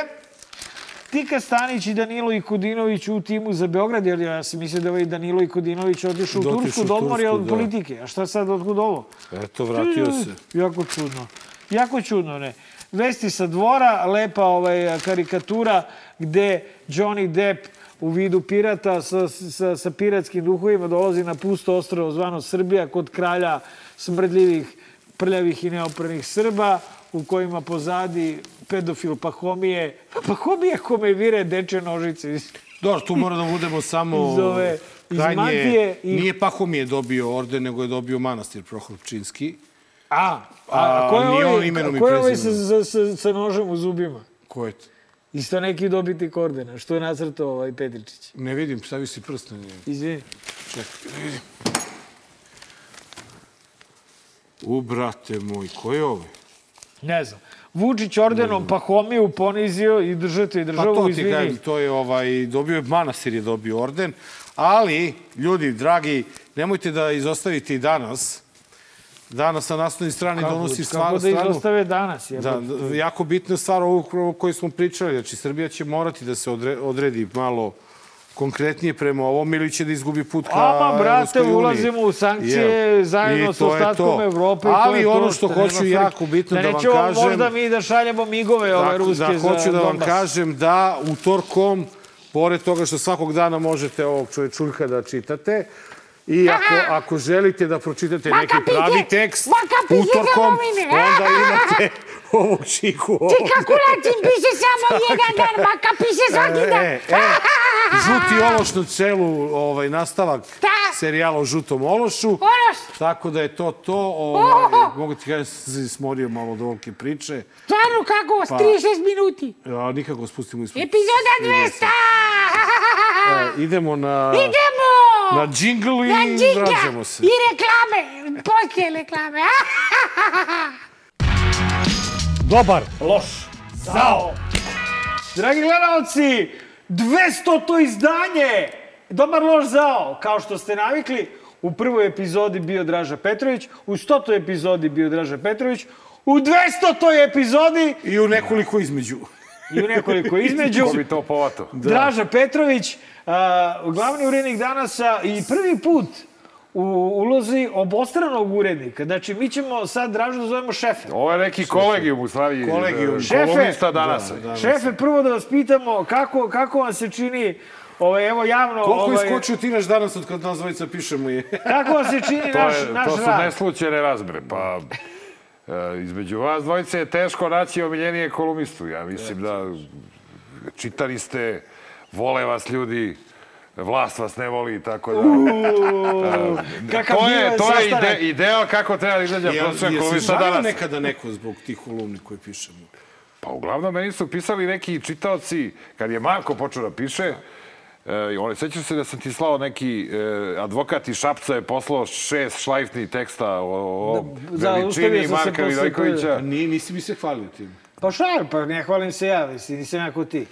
Tika Stanić i Danilo Ikudinović u timu za Beograd, jer ja sam mislio da ovaj Danilo Ikudinović otišao u Da, Tursku, da odmori od da. politike. A šta sad, otkud ovo? Eto, vratio se. Jako čudno. Jako čudno, ne. Vesti sa dvora, lepa ovaj, karikatura gde Johnny Depp u vidu pirata sa, sa, sa piratskim duhovima dolazi na pusto ostrovo zvano Srbija kod kralja smrdljivih, prljavih i neoprenih Srba u kojima pozadi pedofil Pahomije. Pa Pahomije kome vire deče nožice. Dobro, tu mora da budemo samo... Iz ove- iz krajnje- mantije i- Nije Pahomije dobio orden, nego je dobio manastir Prohorčinski. A, a, A, ko je nije on ovaj, imenom i ko je ovaj sa, sa, sa, sa nožem u zubima? Ko je to? Isto neki dobitnik ordena, što je nacrtao ovaj Petričić. Ne vidim, stavi si prst na njega. Izvini. Čekaj, da vidim. U, brate moj, ko je ovaj? Ne znam. Vučić ordenom Pahomiju ponizio i držate i Pa državu, to ti izvini. kažem, to je ovaj, dobio je manastir je dobio orden, ali, ljudi, dragi, nemojte da izostavite i danas. Danas na naslovnoj strani Kako, donosi kako stvar, da stranu... izostave danas? Da, jebote? da, jako bitna stvar o kojoj smo pričali. Znači, Srbija će morati da se odre, odredi malo konkretnije prema ovom ili će da izgubi put ka Ama, brate, ulazimo u sankcije Jel? zajedno sa je ostatkom. Evrope. Ali je to ono što nema hoću frke. jako bitno da vam nećemo kažem- možda mi da šaljemo migove ove Dakle, ruske da, za hoću da vam kažem da utorkom, pored toga što svakog dana možete ovog čovečuljka da čitate, i ako, ako želite da pročitate neki pravi tekst, utorkom, onda imate ovog čiku ovde. Čika Kulačin piše samo jedan dan, (laughs) maka piše svaki dan. E, e, žuti ološ na celu ovaj, nastavak serijala o žutom ološu. Ološ. Tako da je to to. Ovaj, mogu ti kažem, se smorio malo od ovolike priče. Stvarno kako, Pa- 36 minuti. Ja, nikako spustimo ispod. Epizoda 200! E, idemo na... Idemo! Na džingl i vraćamo se. I reklame, poslije reklame. (laughs) Dobar, loš, zao. Dragi gledalci, 200 to izdanje. Dobar loš zao. Kao što ste navikli, u prvoj epizodi bio Draža Petrović, u 100. epizodi bio Draža Petrović, u 200. epizodi I u nekoliko između. I u nekoliko između. Ko bi to povato? Draža Petrović, a, glavni urednik danasa i prvi put u ulozi obostranog urednika. Znači, mi ćemo sad Dražu da zovemo šefe. Ovo je neki kolegijum u stvari. Kolegijum. e, Šefe, kolumnista danas. Da, da. Šefe, prvo da vas pitamo kako, kako vam se čini Ovaj, evo javno... Koliko ovaj, iskočio tiraž danas od kad nas dvojica pišemo je? Kako vam se čini naš, je, naš to su rad? neslućene razmere. Pa, između vas dvojice je teško naći omiljenije kolumnistu. Ja mislim da čitani ste, vole vas ljudi, vlast vas ne voli, tako da... Uuu, kakav to je, to je ide, ideal kako treba da izađe Jel, prosječan jesi kolumnista žalio danas. nekada neko zbog tih kolumni koje pišemo? Pa uglavnom meni su pisali neki čitaoci, kad je Marko počeo da piše, E, oni, sećaš se da sam ti slao neki e, advokat iz Šapca je poslao šest šlajfnih teksta o, o Da, veličini Marka Vidojkovića. Ni, nisi mi se hvalio tim. Pa šar, pa ne hvalim se ja, mislim, nisam ja ko ti.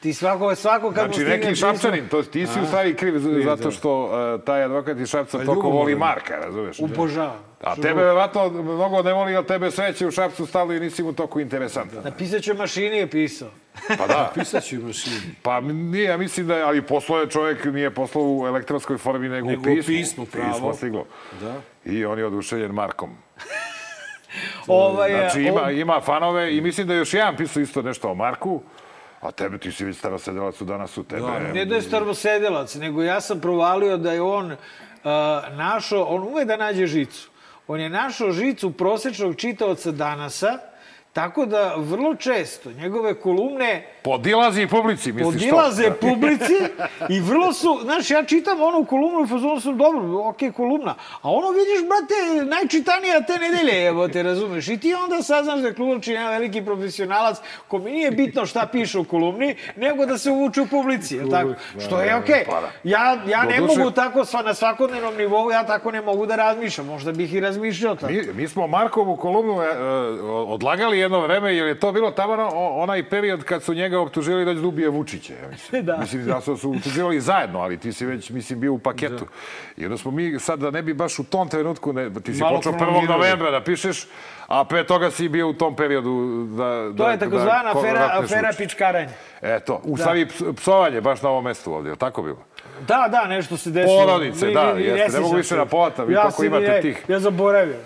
Ti svako, svako mu Znači, stigne neki šapčanin, to ti si u stvari kriv zato da. što uh, taj advokat iz Šapca Pa toliko voli. Marka, razumeš? Obožavam. A tebe god. verovatno mnogo ne voli, ali tebe sreće u Šapcu stalo i nisi mu toliko interesantan. Napisat ću mašini je pisao. Pa da. Pisat ću mašini. Pa nije, ja mislim da, ali poslao je čovjek, nije poslao u elektronskoj formi, nego, Nego u u pismu. pismu, pravo. Pismo stiglo. Da. I on je oduševljen Markom. (laughs) Ovaj, Znači, ima, on- ima fanove i mislim da je još jedan pisao isto nešto o Marku, a tebe, ti si već starosedelac u danas u tebe. Ne da je starvosedelac, nego ja sam provalio da je on uh, našao, on ume da nađe žicu. On je našao žicu prosečnog čitaoca danasa, tako da vrlo često njegove kolumne Podilazi publici, misliš podilaze to? publici i vrlo su, znaš, ja čitam onu kolumnu i fazonu sam dobro, okej, kolumna, a ono vidiš, brate, najčitanija te nedelje, evo te, razumeš, i ti onda saznaš da je Klubačin jedan veliki profesionalac, ko mi nije bitno šta piše u kolumni, nego da se uvuče u publici, je tako? Što je okej. Pa da. Ja, ja ne mogu tako sva, na svakodnevnom nivou, ja tako ne mogu da razmišljam, možda bih i razmišljao tako. Mi, mi smo Markovu kolumnu e, e, odlagali jedno vreme, jer je to bilo tamo onaj period kad su njega optužili da će da Vučića. Ja mislim. (laughs) Da. mislim da su, su optuživali zajedno, ali ti si već, mislim, bio u paketu. I onda smo mi sad, da ne bi baš u tom trenutku, ne, ti si Malo počeo 1. prolongirali. novembra da pišeš, a pre toga si bio u tom periodu da... To da, je takozvana da afera, afera Vučića. pičkaranja. Eto, u Da. stvari ps- psovanje baš na ovom mestu ovdje, je tako bilo? Da, da, nešto se desilo. Porodice, Mi- da, mi- jeste, ne mogu više da povatam, vi Ja kako imate ne- tih. Ja zaboravio.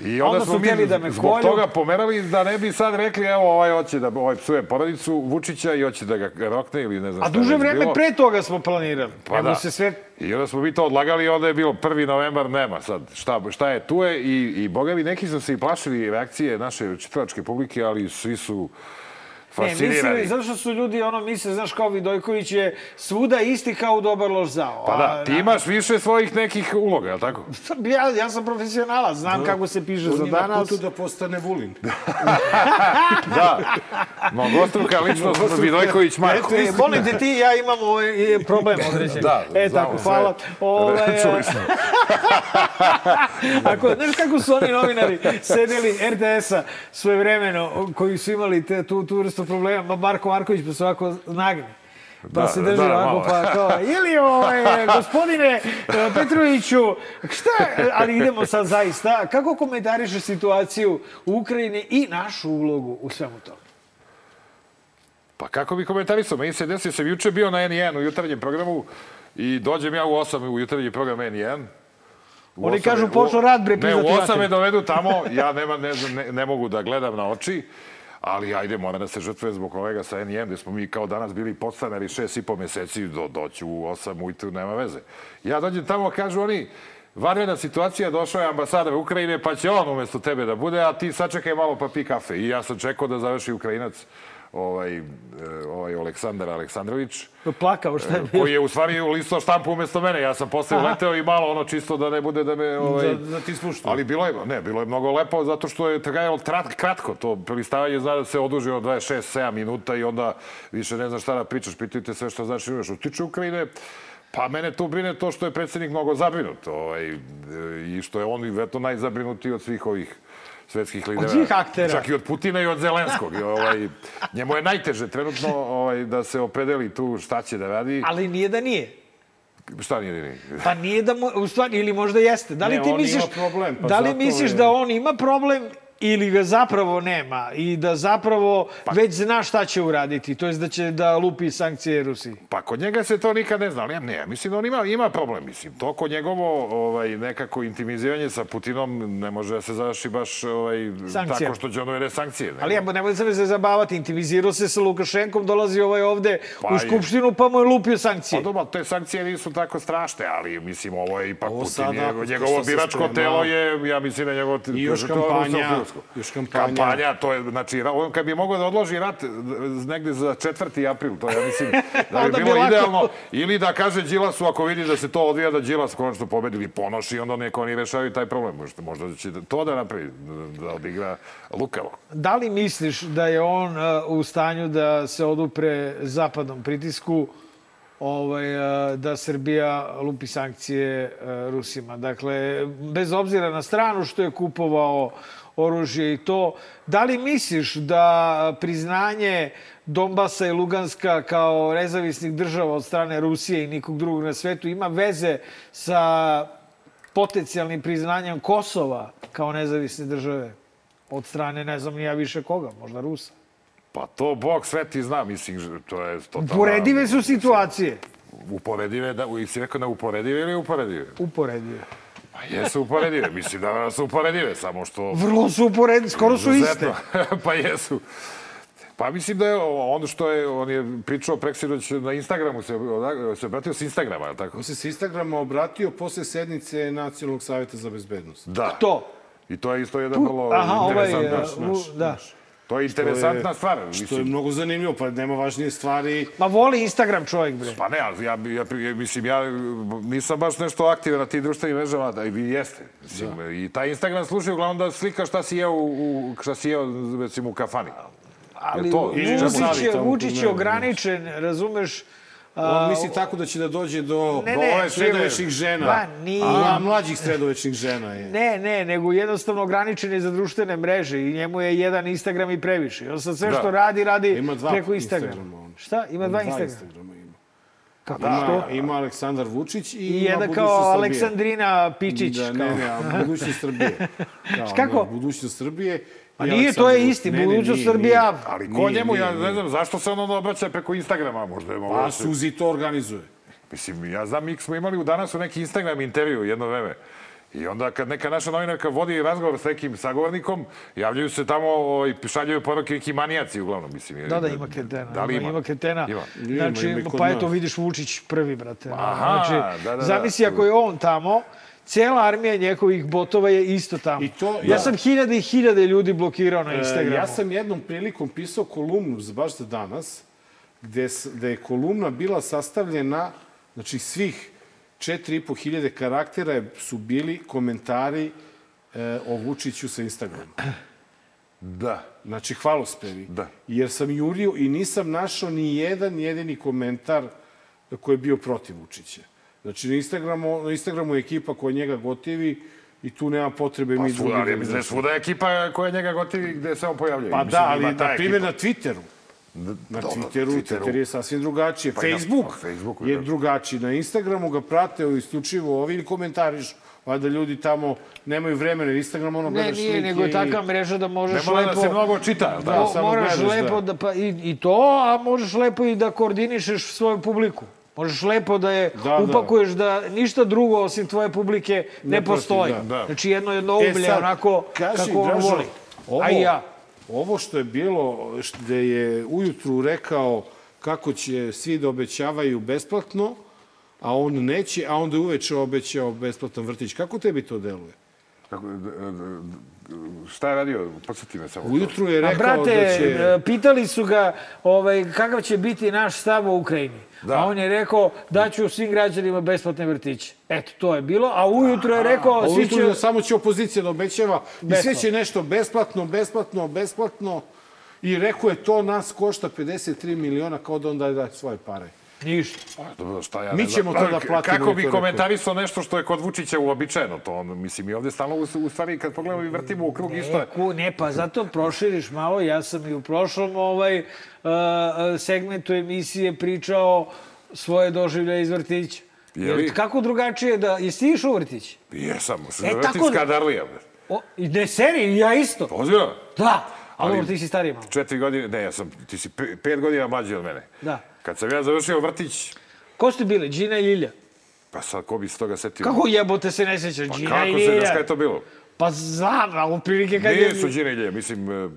I onda, Onda smo mi da me zbog kolju. toga pomerali da ne bi sad rekli evo ovaj hoće da ovaj psuje porodicu Vučića i hoće da ga rokne ili ne znam A šta je duže vreme bilo. pre toga smo planirali. Pa Nego da. se sve... I onda smo mi to odlagali i onda je bilo 1. novembar, nema sad. Šta, šta je, tu je i, i boga mi neki su se i plašili reakcije naše čitalačke publike, ali svi su Ne, fascinirani. misli, zato što su ljudi ono misle, znaš, kao Vidojković je svuda isti kao u dobar loš zao. Pa da, ti imaš više svojih nekih uloga, je li tako? (laughs) Ja, ja sam profesionalac, znam kako se piše za On je na danas. putu da postane Vulin. (laughs) Da, mnogostruka (laughs) ličnost Vidojković Marko. Eto, e, molim te ti, ja imamo ovaj, problem određen. Da, e, tako, sve. hvala. Ovaj, Čuli smo. Ako, znaš kako su oni novinari sedeli RTS-a svoje vremeno, koji su imali te, tu, tu vrstu problema, ma Marko Marković pa se ovako nagne. Pa Da, se drži da, ovako, malo. pa kao, ili ovaj, gospodine (laughs) e, Petroviću, šta, ali idemo sad zaista, kako komentariše situaciju u Ukrajini i našu ulogu u svemu tome? Pa kako bi komentarisao? Meni se desio, sam juče bio na N1 u jutarnjem programu i dođem ja u 8 u jutarnji program N1. U Oni kažu, počeo rad, bre, Ne, u 8 mater. me dovedu tamo, ja nema, ne, ne, ne mogu da gledam na oči, ali ajde, moram da se žrtvuje zbog kolega sa N1, gde smo mi kao danas bili podstanari šest i po meseci, do, doću u 8 ujutru, nema veze. Ja dođem tamo, kažu oni, vanredna situacija, došao je ambasador Ukrajine, pa će on umesto tebe da bude, a ti sačekaj malo pa pi kafe. I ja sam čekao da završi Ukrajinac, ovaj, e, ovaj Aleksandar Aleksandrović, Plakao, šta je bilo? koji je u stvari listao štampu umesto mene. Ja sam posle Aha. uleteo i malo ono čisto da ne bude da me... Ovaj, Da- da ti spušta. Ali bilo je, ne, bilo je mnogo lepo zato što je trajalo kratko. To prelistavanje zna da se oduži od 26-7 minuta i onda više ne znaš šta da pričaš. Pitaju te sve što znaš i umeš. Što tiče Ukrajine, Pa mene tu brine to što je predsjednik mnogo zabrinut ovaj, i što je on vjerojatno najzabrinutiji od svih ovih svetskih lidera. svih aktera. Čak i od Putina i od Zelenskog. I, ovaj, njemu je najteže trenutno ovaj, da se opredeli tu šta će da radi. Ali nije da nije. Šta nije, nije? Pa nije da mu, u stvari, ili možda jeste. Da li Ne, ti misliš, problem, pa da li misliš je- da on ima problem ili ga zapravo nema i da zapravo Pa- već zna šta će uraditi, to je da će da lupi sankcije Rusiji. Pa kod njega se to nikad ne zna, ali ja ne, mislim da on ima, ima problem, mislim. To kod njegovo ovaj, nekako intimiziranje sa Putinom ne može da se završi baš ovaj, Sankcijama. tako što će on uvede sankcije. Ali ja, nemoj se se zabavati, intimizirao se sa Lukašenkom, dolazi ovaj ovde Pa u. Skupštinu pa mu je lupio sankcije. Pa dobro, te sankcije nisu tako strašne, ali mislim ovo je ipak Ovo Putin, sada, njegovo biračko telo je, ja mislim da njegovo... I još kampanja, rusko-filmsko. još kampanja. Kampanja, to je, znači, on kad bi mogao da odloži rat negde za 4. april, to ja mislim (laughs) da bi bi bilo lako. idealno. Ili da kaže Đilasu, ako vidi da se to odvija, da Đilas konačno pobedi ili ponoši, onda neko oni rešavaju taj problem. Možda, možda će to da napravi, da odigra lukavo. Da li misliš da je on uh, u stanju da se odupre zapadnom pritisku ovaj, uh, da Srbija lupi sankcije uh, Rusima? Dakle, bez obzira na stranu što je kupovao oružje i to, da li misliš da priznanje Donbasa i Luganska kao nezavisnih država od strane Rusije i nikog drugog na svetu ima veze sa potencijalnim priznanjem Kosova kao nezavisne države od strane, ne znam ja više koga, možda Rusa. Pa to Bog sveti zna, mislim, to je totalno... Uporedive su situacije. Uporedive, da, si rekao da uporedive ili uporedive? Uporedive. Pa jesu uporedive, mislim da su uporedive, samo što... Vrlo su uporedive, skoro su iste. (laughs) Pa jesu. Pa mislim da je ono što je, on je pričao preksinoć na Instagramu, se, se obratio s Instagrama, je li tako? On se s Instagrama obratio posle sednice Nacionalnog savjeta za bezbednost. Da. To. I to je isto jedan vrlo Aha, ovaj, interesantan... uh, u- da. To je interesantna stvar. Što je Mislim, mnogo zanimljivo, pa nema važnije stvari. Ma voli Instagram čovjek, bre. Pa ne, ali ja, ja, ja, mislim, ja nisam baš nešto aktivan na tim društvenim mrežama, da i vi jeste. Mislim, I taj Instagram služi uglavnom da slika šta si jeo, u, šta si jeo, recimo, u kafani. Ali Jel to? Vučić je, Vučić je ograničen, razumeš? On misli tako da će da dođe do, Ne, ne, ove sredovečnih žena. Ma, nije. A, mlađih sredovečnih žena je. Ne, ne, nego jednostavno ograničen je za društvene mreže i njemu je jedan Instagram i previše. On sad sve Da. što radi, radi Ima dva preko Instagrama. Instagrama on. Šta? Ima dva, Dva Instagrama? Instagrama ima. Kako Ima, što? ima Aleksandar Vučić i, I ima budućnost kao Srbije. Aleksandrina Pičić. Da, ne, ne, a budućnost Srbije. (laughs) Kao, Kako? Ne, budućnost Srbije. Pa i nije, to je isti, Ne, budućnost nije. Ali ko Nije, njemu, ja ne znam, zašto se on obraća preko Instagrama, možda je Pa da. Suzi to organizuje. Mislim, ja znam, mi smo imali u danas u neki Instagram intervju jedno vreme. I onda kad neka naša novinarka vodi razgovor s nekim sagovornikom, javljaju se tamo ovaj, šaljaju poruke neki manijaci uglavnom. Mislim, Da, da, ima kretena. Da li ima? Ima kretena. Ima. Znači, Ima, ima i pa eto, vidiš Vučić prvi, brate. Aha, znači, da, da, da. zamisli ako je on tamo, Cijela armija njegovih botova je isto tamo. I to- ja da. sam hiljade i hiljade ljudi blokirao na E, Instagramu. ja sam jednom prilikom pisao kolumnu baš za danas, gde, gde je kolumna bila sastavljena, znači svih 4,5 hiljade karaktera su bili komentari e, o Vučiću sa Instagrama. Da. Znači, hvalospevi. Da. Jer sam jurio i nisam našao ni jedan jedini komentar koji je bio protiv Vučića. Znači, na Instagramu, na Instagramu je ekipa koja njega gotivi i tu nema potrebe Pa mi svuda, drugi ali da mislim da je ne svuda ekipa koja njega gotivi gde se on pojavljuje. Pa Mislim, da, ali na primjer na Twitteru. Na dobro, Twitteru, Twitteru. Twitter je sasvim drugačije. Pa i na- Facebook, na Facebooku, je da. drugačiji. Na Instagramu ga prate isključivo ovi ili komentariš. Valjda ljudi tamo nemaju vremena. Instagram ono Ne, gledaš nije, slike nego je takva mreža da možeš Ne mora da lepo... se mnogo čita, da? Mo- samo moraš gledaš, lepo da. da, pa, i, i to, a možeš lepo i da koordinišeš svoju publiku. Možeš lepo da je Da, da. upakuješ da ništa drugo osim tvoje publike ne, Ne postoji. da. Da. Znači jedno jednoumlje, onako E kaži, kako on voli. Ovo, A i ja. Ovo što je bilo, gde je ujutru rekao kako će svi da obećavaju besplatno, a on neće, a onda je uveče obećao besplatan vrtić. Kako tebi to deluje? Kako, šta je radio? Podsjeti me samo. Ujutru je A rekao brate, da će... e, pitali su ga ovaj, kakav će biti naš stav o Ukrajini. Da. A on je rekao da ću svim građanima besplatne vrtiće. Eto, to je bilo. A ujutro je rekao, A svi ujutru će... da samo će opozicija da obećava i sve će nešto besplatno, besplatno, besplatno. I rekao je to nas košta 53 miliona kao da on daje, daje svoje pare. Ništa. Dobro, šta ja Mi ćemo to da platimo Kako bi komentarisao nešto što je kod Vučića uobičajeno? To on, mislim, i ovde stalno, u, u stvari, kad pogledamo i vrtimo u krug isto. Ku, ne, pa zato proširiš malo. Ja sam i u prošlom ovaj, uh, segmentu emisije pričao svoje doživljaje iz vrtića. Je li? Jer kako drugačije da... Jesi išao u vrtić? Jesam, E, e, tako vrtićka da- darlija. O, ne seriji, ja isto. Ozbiljno? Da. Ali, Dobro, ti si stariji malo. Četiri godine, ne, ja sam, ti si pe- pet godina mlađi od mene. Da. Kad sam ja završio vrtić, Ko ste bili, Đina i Ljilja? pa sad ko bi se toga setio? Kako jebote se ne sećaš, Pa kako i se, znaš Ljilja? kada je to bilo? Pa znam, ali otprilike kad Nisu je... Đine i Lje, mislim, e,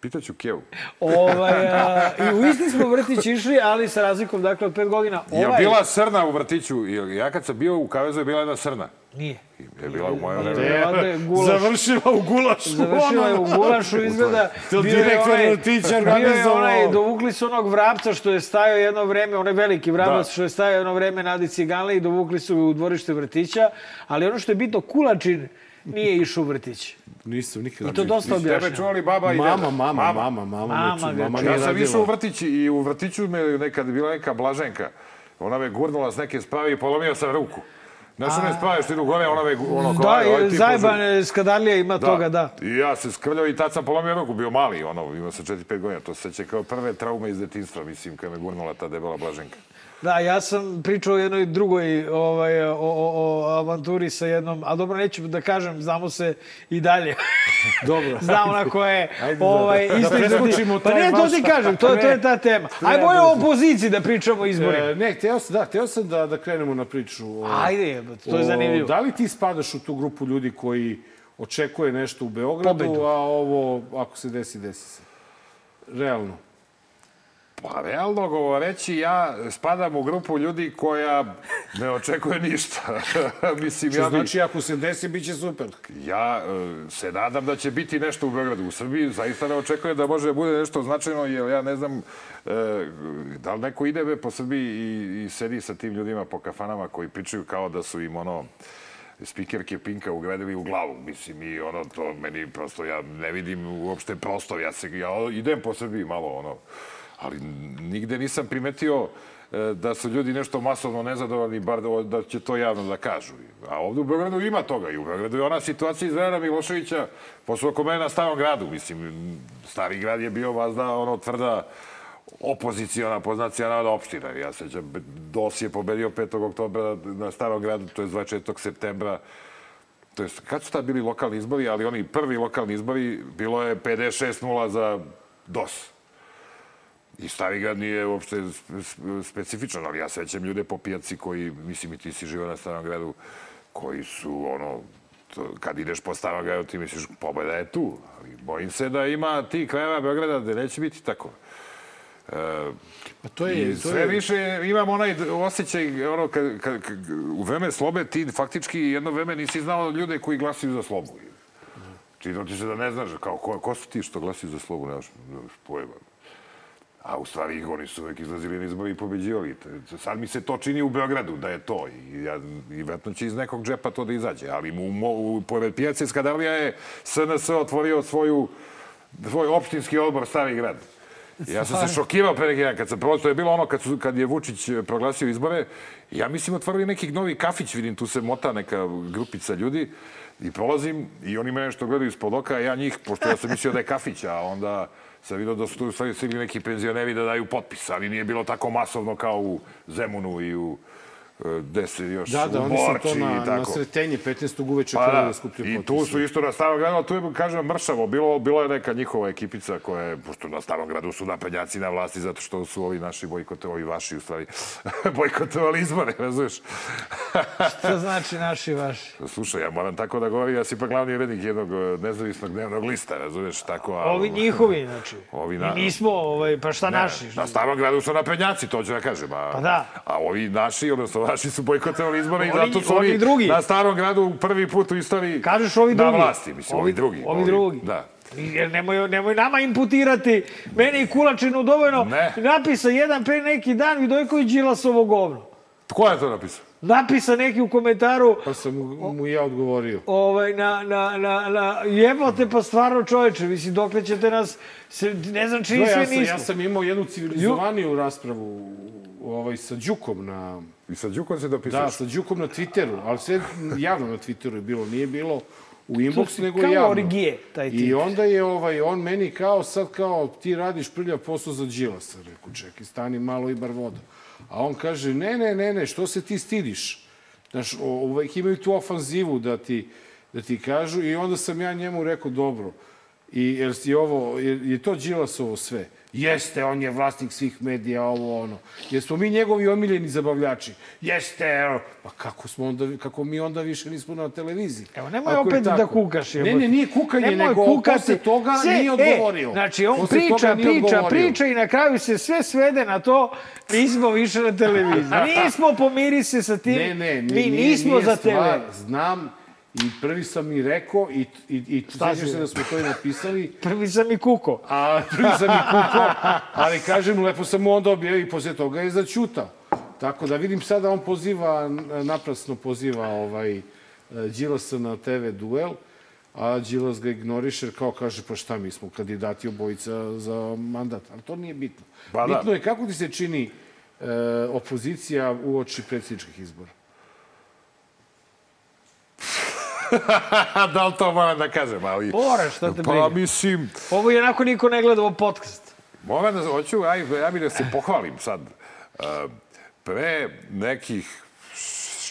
pitaću Kevu. Ovaj, (laughs) a, I u isti smo vrtić išli, ali sa razlikom, dakle, od pet godina. Ovaj, bila srna u vrtiću? Ja kad sam bio u Kavezu je bila jedna srna. Nije. Je bila u mojoj vreme. Završila u gulašu. Završila je u gulašu, izgleda. To direktor je organizovao. onaj, dovukli su onog vrapca što je stajao jedno vreme, onaj veliki vrabac Da. što je stajao jedno vreme na Adi Ciganle i dovukli su u dvorište vrtića, ali ono što je bitno, Kulačin nije išao u vrtić. Nisam nikada. I to dosta Nisu tebe čuvali baba i Mama, deda. mama, mama, mama, mama, Mama ču- ga mama Ja sam išao u vrtić i u vrtiću me je nekad bila neka blaženka. Ona me gurnula s neke spravi i polomio sam ruku. Znaš one sprave što idu gore, ona me ono Da, kao, je, zajban Skadarlija ima toga, da. I ja se skrljao i tad sam polomio ruku, bio mali, ono, imao sam 4-5 godina. To se seća kao prve traume iz detinstva, mislim, kad me gurnula ta debela blaženka. Da, ja sam pričao o jednoj drugoj ovaj, o, o, o avanturi sa jednom, a dobro, neću da kažem, znamo se i dalje. (laughs) Dobro. Znamo na koje, Ajde da- ovaj, da isto preskočimo izvodi. Pa ne, to ti kažem, to, to je ta tema. Ajmo o opoziciji da pričamo o izborima. E, ne, hteo sam, da, hteo sam da, da krenemo na priču. O, Ajde, to je o- zanimljivo. Da li ti spadaš u tu grupu ljudi koji očekuje nešto u Beogradu, Pobedu. a ovo, ako se desi, desi se? Realno. Pa realno govoreći, ja spadam u grupu ljudi koja ne očekuje ništa. (laughs) mislim, Što ja bi... znači, ako se desi, bit će super. Ja e, se nadam da će biti nešto u Beogradu. U Srbiji zaista ne očekujem da može da bude nešto značajno, jer ja ne znam e, da li neko ide po Srbiji i, i sedi sa tim ljudima po kafanama koji pričaju kao da su im ono spikerke Pinka ugradili u glavu. Mislim, i ono, to meni prosto, ja ne vidim uopšte prostor. Ja, se, ja idem po Srbiji malo, ono, ali nigde nisam primetio e, da su ljudi nešto masovno nezadovoljni, bar da, da će to javno da kažu. A ovde u Beogradu ima toga i u Beogradu je ona situacija iz Dragana Miloševića posle oko mene na Starom gradu. Mislim, Stari grad je bio vazda ono tvrda opoziciona poznacija naroda opština. Ja se sećam, DOS je pobedio 5. oktobra na Starom gradu, to je 24. septembra. To jest, kad su tad bili lokalni izbori, ali oni prvi lokalni izbori, bilo je 56-0 za DOS. I grad nije uopšte spe- spe- specifičan, ali ja sećam ljude po pijaci koji, mislim i ti si živio na Starom gradu, koji su ono, to, kad ideš po Starom gradu ti misliš pobeda je tu. Ali bojim se da ima ti krajeva Beograda gde neće biti tako. E, Pa to je, I to sve je, više imam onaj osjećaj, ono, kad, kad, kad, u vreme slobe ti faktički jedno vreme nisi znao ljude koji glasaju za slobu. Čini ti se da ne znaš, kao, ko, ko su ti što glasaju za slobu, nemaš pojma. A u stvari oni su uvek izlazili na izbori i pobeđivali. Sad mi se to čini u Beogradu da je to. I, ja, i vratno će iz nekog džepa to da izađe. Ali mu, u, pored pijace Skadarlija je SNS otvorio svoju, svoj opštinski odbor Stari grad. Ja sam se šokirao pre neki dan kad sam. To je bilo ono kad, su, kad je Vučić eh, proglasio izbore. Ja mislim otvorili neki novi kafić, vidim tu se mota neka grupica ljudi i prolazim i oni mene što gledaju ispod oka, a ja njih, pošto ja sam mislio da je kafić, a onda sam vidio da su tu u stvari neki penzioneri da daju potpis, ali nije bilo tako masovno kao u Zemunu i u gde se još da, da, oni su Borči to na, i na tako. sretenje 15. uveče Pa pa, da, skupljaju i potpise. tu su isto na Starom gradu, tu je, kažem, mršavo. Bilo, bilo je neka njihova ekipica koja je, pošto na Starom gradu su naprednjaci na vlasti zato što su ovi naši bojkotovali, vaši u stvari, (laughs) bojkotovali izbore, razumeš? (laughs) Što znači naši vaši? Slušaj, ja moram tako da govorim, ja sam ipak glavni urednik jednog eh, nezavisnog dnevnog lista, razumeš, tako... A, Ovi njihovi, znači. Ovi Mi na- nismo, ovaj, pa šta Ne, naši? Na Starom gradu su naprednjaci, to ću da kažem. A, Pa da. A ovi naši, odnosno vaši su bojkotovali izbore i Oni- zato su oni ovi drugi. na Starom gradu prvi put u istoriji Kažeš ovi na drugi. vlasti. Mislim, ovi, drugi. Ovi drugi. Da. Jer nemoj, nemoj nama imputirati, meni i Kulačinu dovoljno. Ne. Napisa jedan pre neki dan Vidojković Đilasovo govno. Ko je to napisao? Napisa neki u komentaru, Pa sam mu, mu ja odgovorio. ovaj, na, na, na, na, jebote pa stvarno čoveče, mislim, dokle ćete nas, se, ne znam čiji Da, sve ja, sam, nismo. ja sam imao jednu civilizovaniju raspravu ovaj, sa Đukom na... I sa Đukom se dopisuješ? Da, sa Đukom na Twitteru, ali sve javno na Twitteru je bilo, nije bilo u inbox, nego kao javno. origije, taj I tip. onda je ovaj, on meni kao, sad kao, ti radiš prljav posao za Đilasa. Rekao, čekaj, stani malo i bar voda. A on kaže, ne, ne, ne, ne, što se ti stidiš? Znaš, uvek imaju tu ofanzivu da ti, da ti kažu i onda sam ja njemu rekao, dobro, i jer si ovo, je, je to Đilasovo sve? Jeste, on je vlasnik svih medija, ovo, ono. Jesmo mi njegovi omiljeni zabavljači? Jeste, evo. Pa kako, smo onda, kako mi onda više nismo na televiziji? Evo, nemoj Ako je opet da kukaš. Ne, jebote. ne, nije kukanje, Nemoj nego kukati. posle toga Sve- nije odgovorio. E, znači, on Posle priča, nije priča, odgovorio. priča i na kraju se sve svede na to nismo više na televiziji. (laughs) Nismo, pomiri se sa tim. Ne, ne, mi nije, nismo nije za stvar. TV. Znam i prvi sam i rekao i, i, i si se da smo to i napisali. (laughs) Prvi sam i kuko. A prvi sam i kuko, ali kažem, lepo sam mu onda objavio i posle toga je začutao. Tako da vidim sada on poziva, naprasno poziva ovaj, Đilasa na TV duel, a Đilas ga ignoriše jer kao kaže pa šta mi smo kandidati obojica za mandat. Ali to nije bitno. Pa da. bitno je kako ti se čini e, opozicija u oči predsjedničkih izbora. (laughs) da li to moram da kažem? Ali, Moraš, šta te Pa briga. mislim, Ovo je onako niko ne gleda ovo podcast. moram da, hoću, aj, ja bih da se pohvalim sad. Uh, pre nekih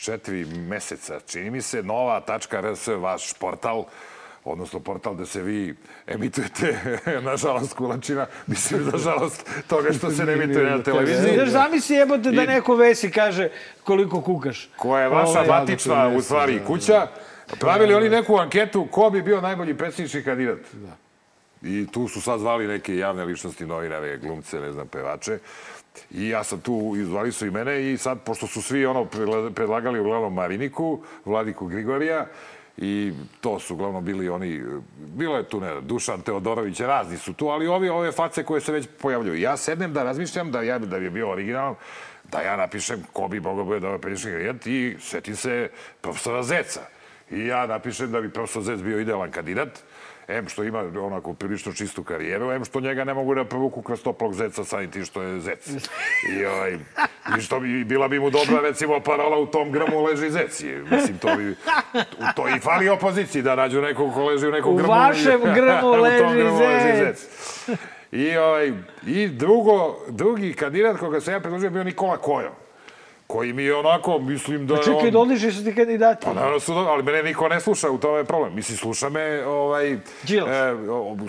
četiri meseca, čini mi se, nova.rs, vaš portal, odnosno portal gde se vi emitujete, (laughs) nažalost, kulačina, mislim, (laughs) nažalost, toga što se ne emituje na televiziji. Znaš, zamisli jebote da neko vesi kaže koliko kukaš. koja je vaša Ovaj, matična, u stvari, da, kuća, pravili oni neku anketu ko bi bio najbolji predsjednički kandidat. Da. I tu su sad zvali neke javne ličnosti, novinare, glumce, ne znam, pevače. I ja sam tu, izvali su i mene i sad, pošto su svi ono predla- predlagali uglavnom Mariniku, Vladiku Grigorija, i to su uglavnom bili oni, bilo je tu ne, Dušan Teodorović, razni su tu, ali ovi, ove face koje se već pojavljuju. Ja sednem da razmišljam da ja da bi bio originalan, da ja napišem ko bi mogao bude da ovaj predsjednički kandidat i setim se profesora Zeca. I ja napišem da bi profesor Zec bio idealan kandidat, M što ima onako prilično čistu karijeru, M što njega ne mogu da provuku kroz toplog zeca samim tim što je zec. I, ovaj, i što bi, bila bi mu dobra recimo parola u tom grmu leži zec. Mislim, to bi, to i fali opoziciji da nađu nekog ko leži u nekom U grmu. vašem grmu (laughs) u tom leži grmu zec. I, ovaj, I drugo, drugi kandidat koga sam ja predložio bio Nikola Kojo koji mi je onako, mislim da Pa je čekaj, on... doliži su ti kandidati. Pa naravno su, ali mene niko ne sluša, u tome je problem. Mislim, sluša me, ovaj, Đilas. e,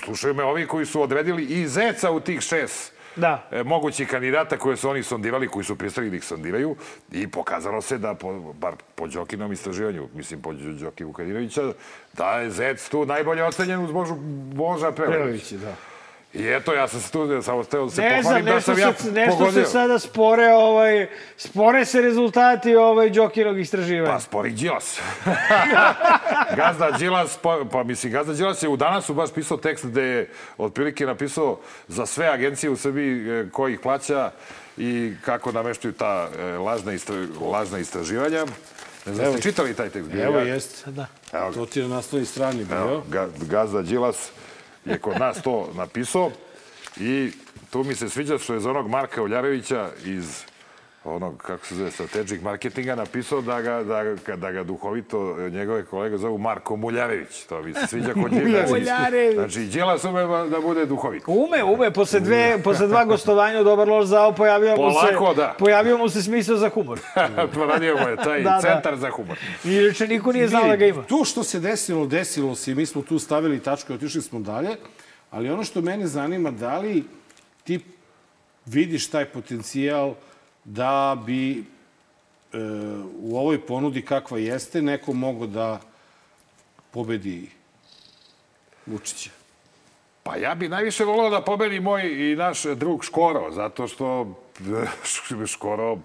slušaju me ovi koji su odredili i Zeca u tih šest Da. e, mogućih kandidata koje su oni sondirali, koji su pristali da ih sondiraju i pokazalo se da, po, bar po Đokinom istraživanju, mislim po Đoki Vukadinovića, da je Zec tu najbolje ocenjen uz Božu, Boža Prelević. Prelević, da. I eto, ja sam se tu, samo teo da se Ne znam, pohvalim da sam ja se, nešto pogodio. se sada spore, ovaj, spore se rezultati ovaj, Đokinog istraživanja. Pa spori Đilas. (laughs) Gazda Đilas, pa, pa mislim, Gazda Đilas je u danasu baš pisao tekst gde je otprilike napisao za sve agencije u Srbiji e, ko ih plaća i kako nameštaju ta e, lažna, istra, lažna istraživanja. Ne znam, Evo. ste čitali taj tekst? Evo, Ja- jeste. Da. Evo. To ti je na naslovnoj strani bio. Evo, Ga- Gazda Đilas je kod nas to napisao. I tu mi se sviđa što je za onog Marka Oljarevića iz onog, kako se zove, strategic marketinga, napisao da ga, da, ga- da ga duhovito njegove kolege zovu Marko Muljarević. To mi se sviđa kod njega. Muljarević. Znači, Đilas ume da bude duhovit. Ume, ume, posle, dve, posle dva gostovanja u Dobar loš zao pojavio mu se, Polako, da. pojavio mu se smisao za humor. (laughs) Radio mu je taj Da, da. centar za humor. Inače, niko nije znao da ga ima. To što se desilo, desilo se i mi smo tu stavili tačku i otišli smo dalje, ali ono što mene zanima, da li ti vidiš taj potencijal da bi e, u ovoj ponudi kakva jeste neko mogo da pobedi Vučića? Pa ja bi najviše volao da pobedi moj i naš drug Škoro, zato što eh, (laughs) Škoro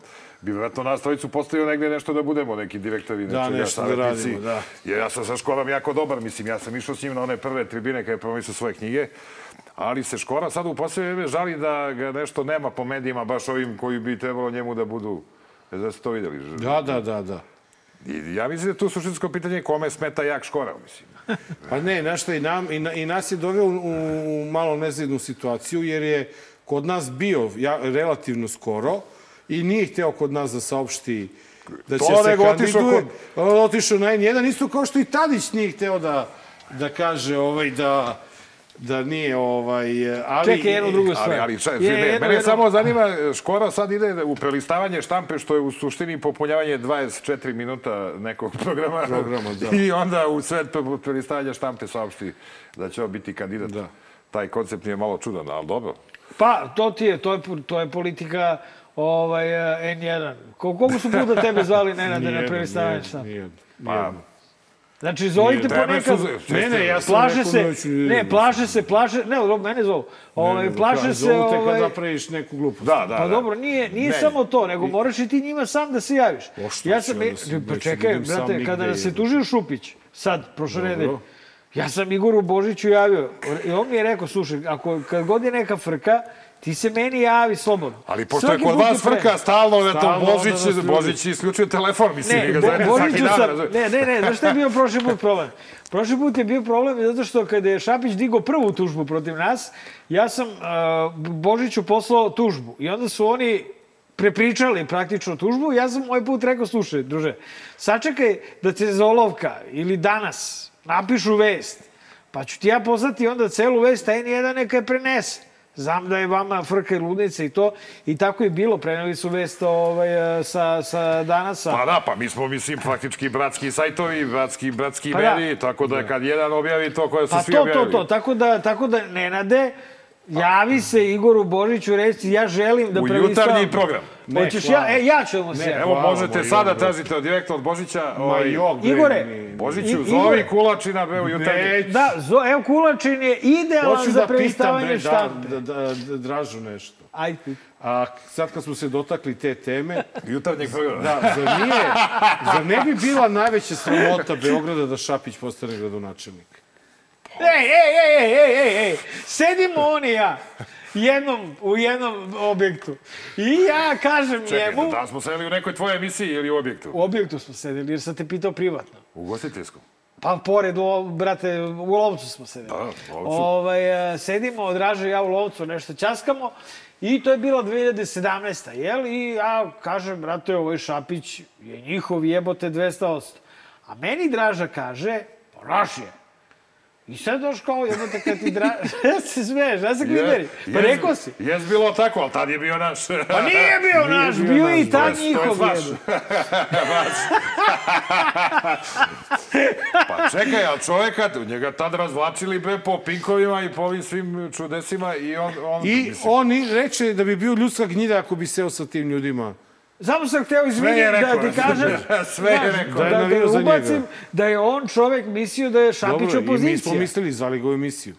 bi vjerojatno nas trojicu postavio negde nešto da budemo neki direktori, Da, nešto da radimo, da. Jer ja sam sa Škorom jako dobar, mislim, ja sam išao s njim na one prve tribine kada je promisao svoje knjige, ali se Škora sad u posljednje vreme žali da ga nešto nema po medijima, baš ovim koji bi trebalo njemu da budu, ne znam da ste to vidjeli. Da, da, da, da. I ja mislim da je tu suštinsko pitanje kome smeta jak Škora, mislim. (laughs) Pa ne, znaš šta, i, nam, i, na, i nas je doveo u, u malo nezgodnu situaciju, jer je kod nas bio ja, relativno skoro i nije hteo kod nas da saopšti da će To se kandiduje. Otišao na N1, isto kao što i Tadić nije hteo da, da kaže ovaj, da da nije ovaj... Ali, Čekaj, jednu drugu stvar. Ali, ali šta, Je, ne, jedno- mene jedno- samo zanima, Škoro sad ide u prelistavanje štampe, što je u suštini popunjavanje 24 minuta nekog programa. Programa, da. I onda u sred pre- prelistavanja štampe saopšti da će on biti kandidat. Da. Taj koncept je malo čudan, ali dobro. Pa, to ti je, to je, to je politika ovaj, eh, N1. Ko- Koliko su puta tebe zvali Nenade na Nijedno, previstavanje nijedno, nijedno, Pa, nijedno. Znači, zovite tebe su- Ne, ne, ja plaše se, da ne, plaše se, plaše, ne, dobro, mene zovu. Ovaj, Ne, plaše ne, se, zovu te ovaj, kad napraviš neku glupost. Da, da, pa da. dobro, nije, nije Ne. samo to, nego moraš i ti njima sam da se javiš. O, šta ja sam, onda se- pa čekaj, da sam brate, kada nas se jebote. tužio Šupić, sad, prošle nedelje, ja sam Igoru Božiću javio i on mi je rekao, slušaj, ako kad god je neka frka, ti se meni javi slobodno. Ali pošto je Svaki kod put vas frka stalno, da to Božić, ljudi. Božić isključuje telefon, mislim, Ne, ga Bo- zovemo svaki dan. sam, ne, ne, ne, znaš šta je bio prošli put problem? Prošli put je bio problem zato što kada je Šapić digao prvu tužbu protiv nas, ja sam uh, Božiću poslao tužbu i onda su oni prepričali praktično tužbu. Ja sam ovaj put rekao, slušaj, druže, sačekaj da te za olovka ili danas napišu vest, pa ću ti ja poslati onda celu vest, a N1 neka je prenese. Znam da je vama frka i ludnica i to. I tako je bilo. Preneli su vest ovaj, eh, sa, sa danasa. Pa da, pa mi smo, mislim, faktički bratski sajtovi, bratski, bratski Pa da. mediji, tako da kad jedan objavi to koje su Pa svi to, to, objavili. to. Tako da, tako da Nenade, javi se Igoru Božiću, reci ja želim da U prelistavam- jutarnji program. Ne, Hoćeš hvala. ja, e, ja ću mu se. Ne, evo Hvala, možete moj sada tražite od direktno od Božića. Ma ovaj, jog, Igore, Božiću, I- zovi Igore. Kulačina, be, u jutarnji. Da, zo, evo Kulačin je idealan Hoću za da pitam, bre, da, štampe. da, da, da, dražu nešto. Ajde. A sad kad smo se dotakli te teme, Jutarnjeg programa. da, zar, nije, zar ne bi bila najveća sramota Beograda da Šapić postane gradonačelnik? Ej, ej, ej, ej, ej, ej, sedimo on i ja. Jednom, u jednom objektu. I ja kažem Čekaj, njemu... da smo sedeli u nekoj tvojoj emisiji ili u objektu? U objektu smo sedeli, jer sam te pitao privatno. U gostiteljskom. Pa pored, lo, brate, u lovcu smo sedeli. Da, u Lovcu. Ovaj, e, sedimo, Draža i ja u lovcu, nešto ćaskamo. I to je bila 2017. Jel? I ja kažem, brate, ovaj Šapić je njihov jebote 200%. A meni Draža kaže, pa naš je. I sad doš kao jebote kad ti Draža... (laughs) ja (laughs) se smeješ, ja se klimeri. Pa Jes- rekao si. Jes bilo tako, ali tad je bio naš. Pa nije bio naš, bio je i To je- tad to je njihov vaš. (laughs) Pa čekaj, ali čoveka, njega tad razvlačili bre po pinkovima i po ovim svim čudesima i on... on I mislim, on i reče da bi bio ljudska gnjida ako bi seo sa tim ljudima. Samo sam hteo izviniti da ti kažem, (laughs) sve je znaš, rekao. Da da, da, za ubacim da je on čovek mislio da je Šapić Dobro, i mi opozicija. smo mislili, zvali ga u emisiju.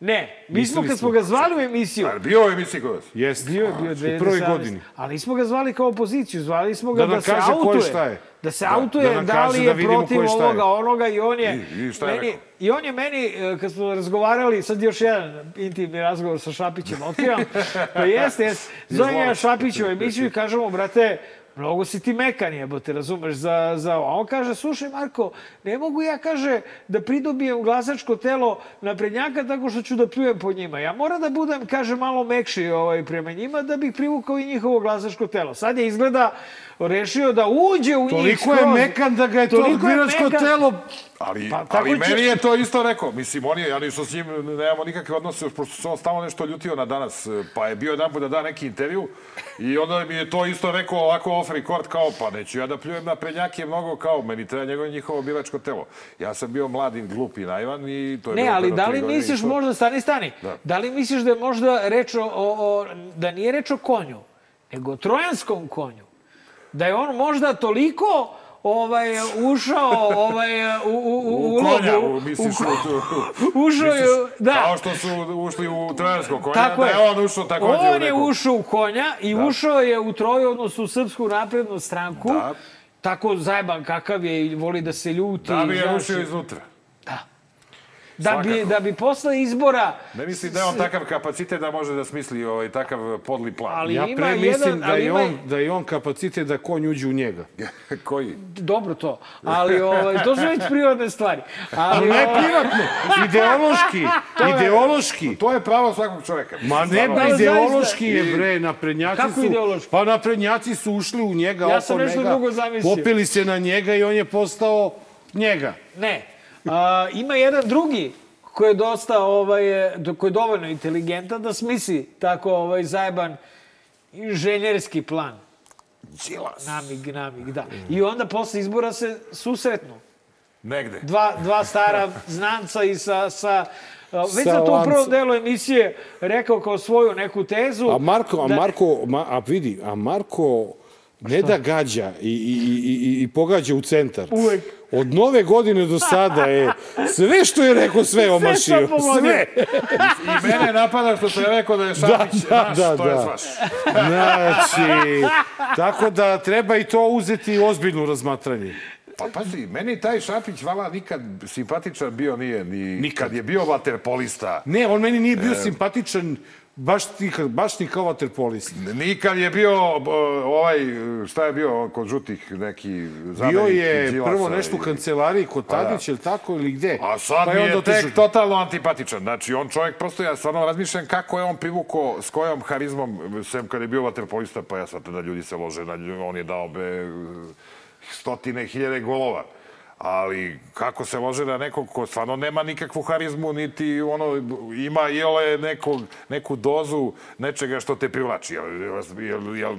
Ne, mi smo kad smo smo. ga zvali u emisiju, A bio je emisiji kod vas? Jeste. bio je bio U 2017. prvoj godini. Ali nismo ga zvali kao opoziciju, zvali smo ga Da da, se je autuje. šta je. Da se Da, autuje da da, li da je vidimo protiv je je. ovoga, onoga i on je... I- i šta je meni, rekao? I on je meni, e, kad smo razgovarali, sad još jedan intimni razgovor sa Šapićem, otkrivam, (laughs) pa jeste, jeste. Zovem ja Šapića u emisiju i kažemo, brate, mnogo si ti mekan jebote, razumeš, za, za ovo. A on kaže, slušaj Marko, ne mogu ja, kaže, da pridobijem glasačko telo naprednjaka tako što ću da pljujem po njima. Ja moram da budem, kaže, malo mekši ovaj, prema njima da bih privukao i njihovo glasačko telo. Sad je izgleda rešio da uđe u njih Toliko je mekan da ga je to Toliko biračko mekan. telo... Ali, Pa, ali će- meni je to isto rekao. Mislim, on je, ja ništa s njim nemamo nikakve odnose, još pošto se on stalno nešto ljutio na danas. Pa je bio jedan put da da neki intervju i onda mi je to isto rekao ovako off record, kao pa neću ja da pljujem na prednjake mnogo, kao meni treba njegovo njihovo biračko telo. Ja sam bio mlad i glup i naivan i to je Ne, ali da li misliš to. možda, stani, stani, Da. da. li misliš da je možda reč o, o- da nije reč o konju, nego o trojanskom konju? Da je on možda toliko ovaj, ušao ovaj, u, u, u, U konja, u, misliš, u, tu, (laughs) ušao je, da. Kao što su ušli u trojansko konja, Tako da je. on ušao takođe u On je ušao u konja i Da. ušao je u troju, odnosno u Srpsku naprednu stranku. Da. Tako zajeban kakav je i voli da se ljuti. Da bi je rušio iznutra. Da bi, da bi posle izbora... Ne mislim da je on takav kapacitet da može da smisli ovaj takav podli plan. Ali Ja pre jedan- mislim da ali je, ima- on, da je on kapacitet da konj uđe u njega. (laughs) Koji? Dobro to, ali ovaj, to su već privatne stvari. Ali, Ne ovaj, privatno, ideološki, (laughs) ideološki. To je pravo svakog čoveka. Ma ne, Da, ideološki je, bre, naprednjaci Kako su... ideološki? Pa naprednjaci su ušli u njega, Ja oko sam nešto njega, drugo zamislio. popili se na njega i on je postao njega. Ne. A, ima jedan drugi ko je dosta, ovaj, do- ko je dovoljno inteligentan da smisli tako ovaj, zajeban inženjerski plan. Đilas. Namig, namig, da. I onda posle izbora se susretnu. Negde. Dva, dva stara znanca i sa... sa Već Sa sam to u prvom delu emisije rekao kao svoju neku tezu. A Marko, a da- Marko, ma, a vidi, a Marko ne da gađa i, i, i, i, i pogađa u centar. Uvek. Od nove godine do sada je sve što je rekao sve omašio. Sve. I mene napada što sam rekao da je Šapić da, naš, da, to je da. vaš. Znači, tako da treba i to uzeti ozbiljno razmatranje. Pa pazi, meni taj Šapić vala nikad simpatičan bio nije, ni nikad je bio vaterpolista. Ne, on meni nije bio E. simpatičan baš, ti, baš ni kao vaterpolist. Nikad je bio ovaj, šta je bio kod žutih neki Bio zamenik je Đilasa prvo nešto u kancelariji kod da. Tadića ili tako ili gde. A sad Pa mi je je tek otišao. totalno antipatičan. Znači, on čovjek, prosto ja stvarno razmišljam kako je on privukao, s kojom harizmom, sem kad je bio vaterpolista, pa ja sad da ljudi se lože na nju, on je dao be stotine hiljade golova. Ali kako se može na nekog ko stvarno nema nikakvu harizmu, niti ono, ima jele nekog, neku dozu nečega što te privlači. Jel, jel, jel,